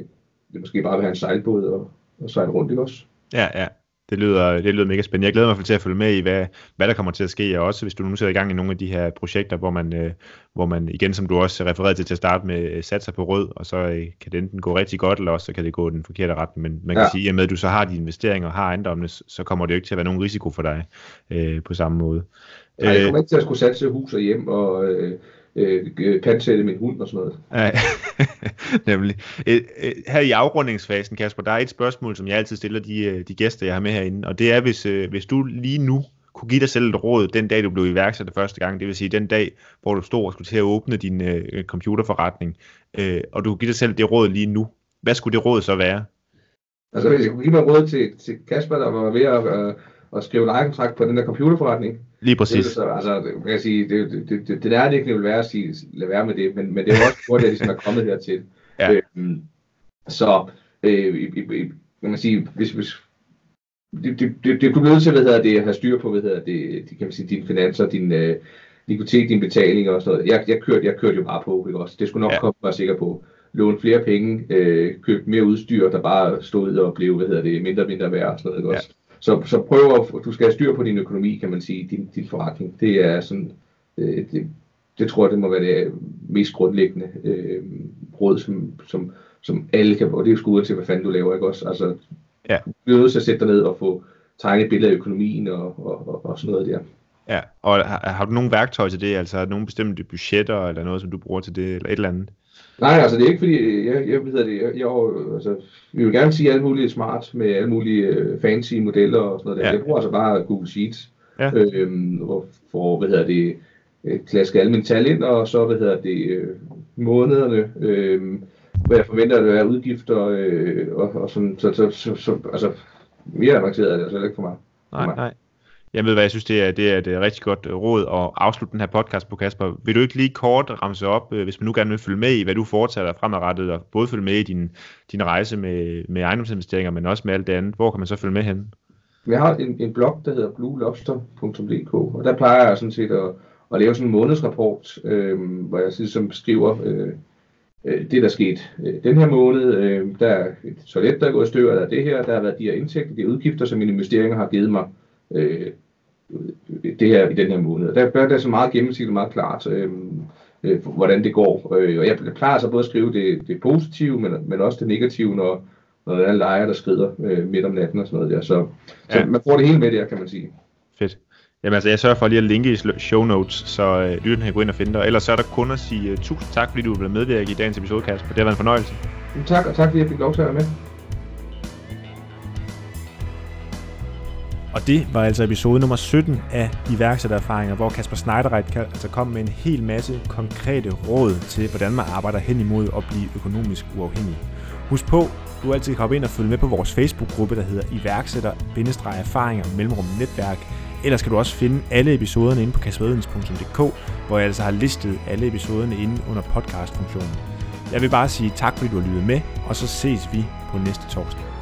det måske bare vil have en sejlbåd og, og sejle rundt, ikke også? Ja, ja. Det lyder, det lyder mega spændende. Jeg glæder mig til at følge med i, hvad, hvad der kommer til at ske, og også hvis du nu sætter i gang i nogle af de her projekter, hvor man, øh, hvor man igen, som du også refererede til til at starte med, øh, satser på rød, og så øh, kan det enten gå rigtig godt, eller også så kan det gå den forkerte retning. Men man kan ja. sige, at med at du så har de investeringer og har ejendommene, så kommer det jo ikke til at være nogen risiko for dig øh, på samme måde. Nej, jeg kommer ikke til at skulle satse hus og hjem, og øh, øh, pansætte min hund og sådan noget. Ja, nemlig. Her i afrundingsfasen, Kasper, der er et spørgsmål, som jeg altid stiller de, øh, de gæster, jeg har med herinde, og det er, hvis, øh, hvis du lige nu kunne give dig selv et råd den dag, du blev iværksætter første gang, det vil sige den dag, hvor du stod og skulle til at åbne din øh, computerforretning, øh, og du kunne give dig selv det råd lige nu, hvad skulle det råd så være? Altså hvis jeg kunne give mig råd til, til Kasper, der var ved at, øh, at skrive lejekontrakt på den der computerforretning, Lige præcis. Så, altså, kan jeg sige, det, det, det, det der er det ikke, det vil være at sige, lad være med det, men, men det er jo også hvor det ligesom er kommet hertil. Ja. Øhm, så, øh, i, i, kan man sige, hvis, hvis det, det, det, det kunne nødt til, hvad hedder det, at have styr på, hvad hedder det, de, kan man sige, dine finanser, din øh, likviditet, din betaling og sådan noget. Jeg, jeg, kørte, jeg kørte jo bare på, ikke også? Det skulle nok ja. komme, være sikker på. Låne flere penge, øh, købe mere udstyr, der bare stod og blev, hvad hedder det, mindre og mindre værd og sådan noget, ikke også? Så, så prøv at, du skal have styr på din økonomi, kan man sige, din, din forretning. Det er sådan, øh, det, det tror jeg, det må være det mest grundlæggende øh, råd, som, som, som alle kan, og det er jo til, hvad fanden du laver, ikke også? Altså, ja. du er nødt til at sætte dig ned og få tegnet et billede af økonomien og, og, og, og sådan noget der. Ja, og har, har du nogle værktøjer til det, altså nogle bestemte budgetter eller noget, som du bruger til det, eller et eller andet? Nej, altså det er ikke fordi, jeg, jeg, ved det, jeg, jeg, altså, vi vil gerne sige alt muligt smart med alle mulige uh, fancy modeller og sådan noget der. Ja. Jeg bruger altså bare Google Sheets, ja. øhm, hvor, for, hvad hedder det, øh, klaske alle mine tal ind, og så, hvad hedder det, øh, månederne, øh, hvad jeg forventer, at er udgifter, øh, og, og sådan, så, så, så, så, altså, mere avanceret er det altså ikke for mig. Nej, nej. Jeg ved, hvad jeg synes, det er, det er et øh, rigtig godt øh, råd at afslutte den her podcast på, Kasper. Vil du ikke lige kort ramse op, øh, hvis man nu gerne vil følge med i, hvad du foretager dig fremadrettet, og både følge med i din, din rejse med, med ejendomsinvesteringer, men også med alt det andet. Hvor kan man så følge med hen? Jeg har en, en blog, der hedder bluelobster.dk, og der plejer jeg sådan set at, at lave sådan en månedsrapport, øh, hvor jeg ligesom beskriver øh, det, der skete den her måned. Øh, der er et toilet, der er gået i stykker, der er det her, der har været de her indtægter, de udgifter, som mine investeringer har givet mig. Øh, det her i den her måned. Der gør det så meget gennemsigtigt og meget klart, øh, øh, hvordan det går. Øh, og jeg plejer så både at skrive det, det positive, men, men også det negative, når, når der er lejer, der skrider øh, midt om natten og sådan noget der. Så, ja. så man får det hele med der, kan man sige. Fedt. Jamen altså, jeg sørger for lige at linke i show notes, så øh, lytterne kan gå ind og finde dig. Ellers så er der kun at sige uh, tusind tak, fordi du vil medvirke i dagens episode, Kasper. Det har været en fornøjelse. Tak, og tak fordi jeg fik lov til at være med. Og det var altså episode nummer 17 af iværksættererfaringer, hvor Kasper Schneiderreit altså kom med en hel masse konkrete råd til, hvordan man arbejder hen imod at blive økonomisk uafhængig. Husk på, du altid kan hoppe ind og følge med på vores Facebook-gruppe, der hedder iværksætter-erfaringer mellemrum netværk. Ellers kan du også finde alle episoderne inde på kasperidens.dk, hvor jeg altså har listet alle episoderne inde under podcast-funktionen. Jeg vil bare sige tak, fordi du har lyttet med, og så ses vi på næste torsdag.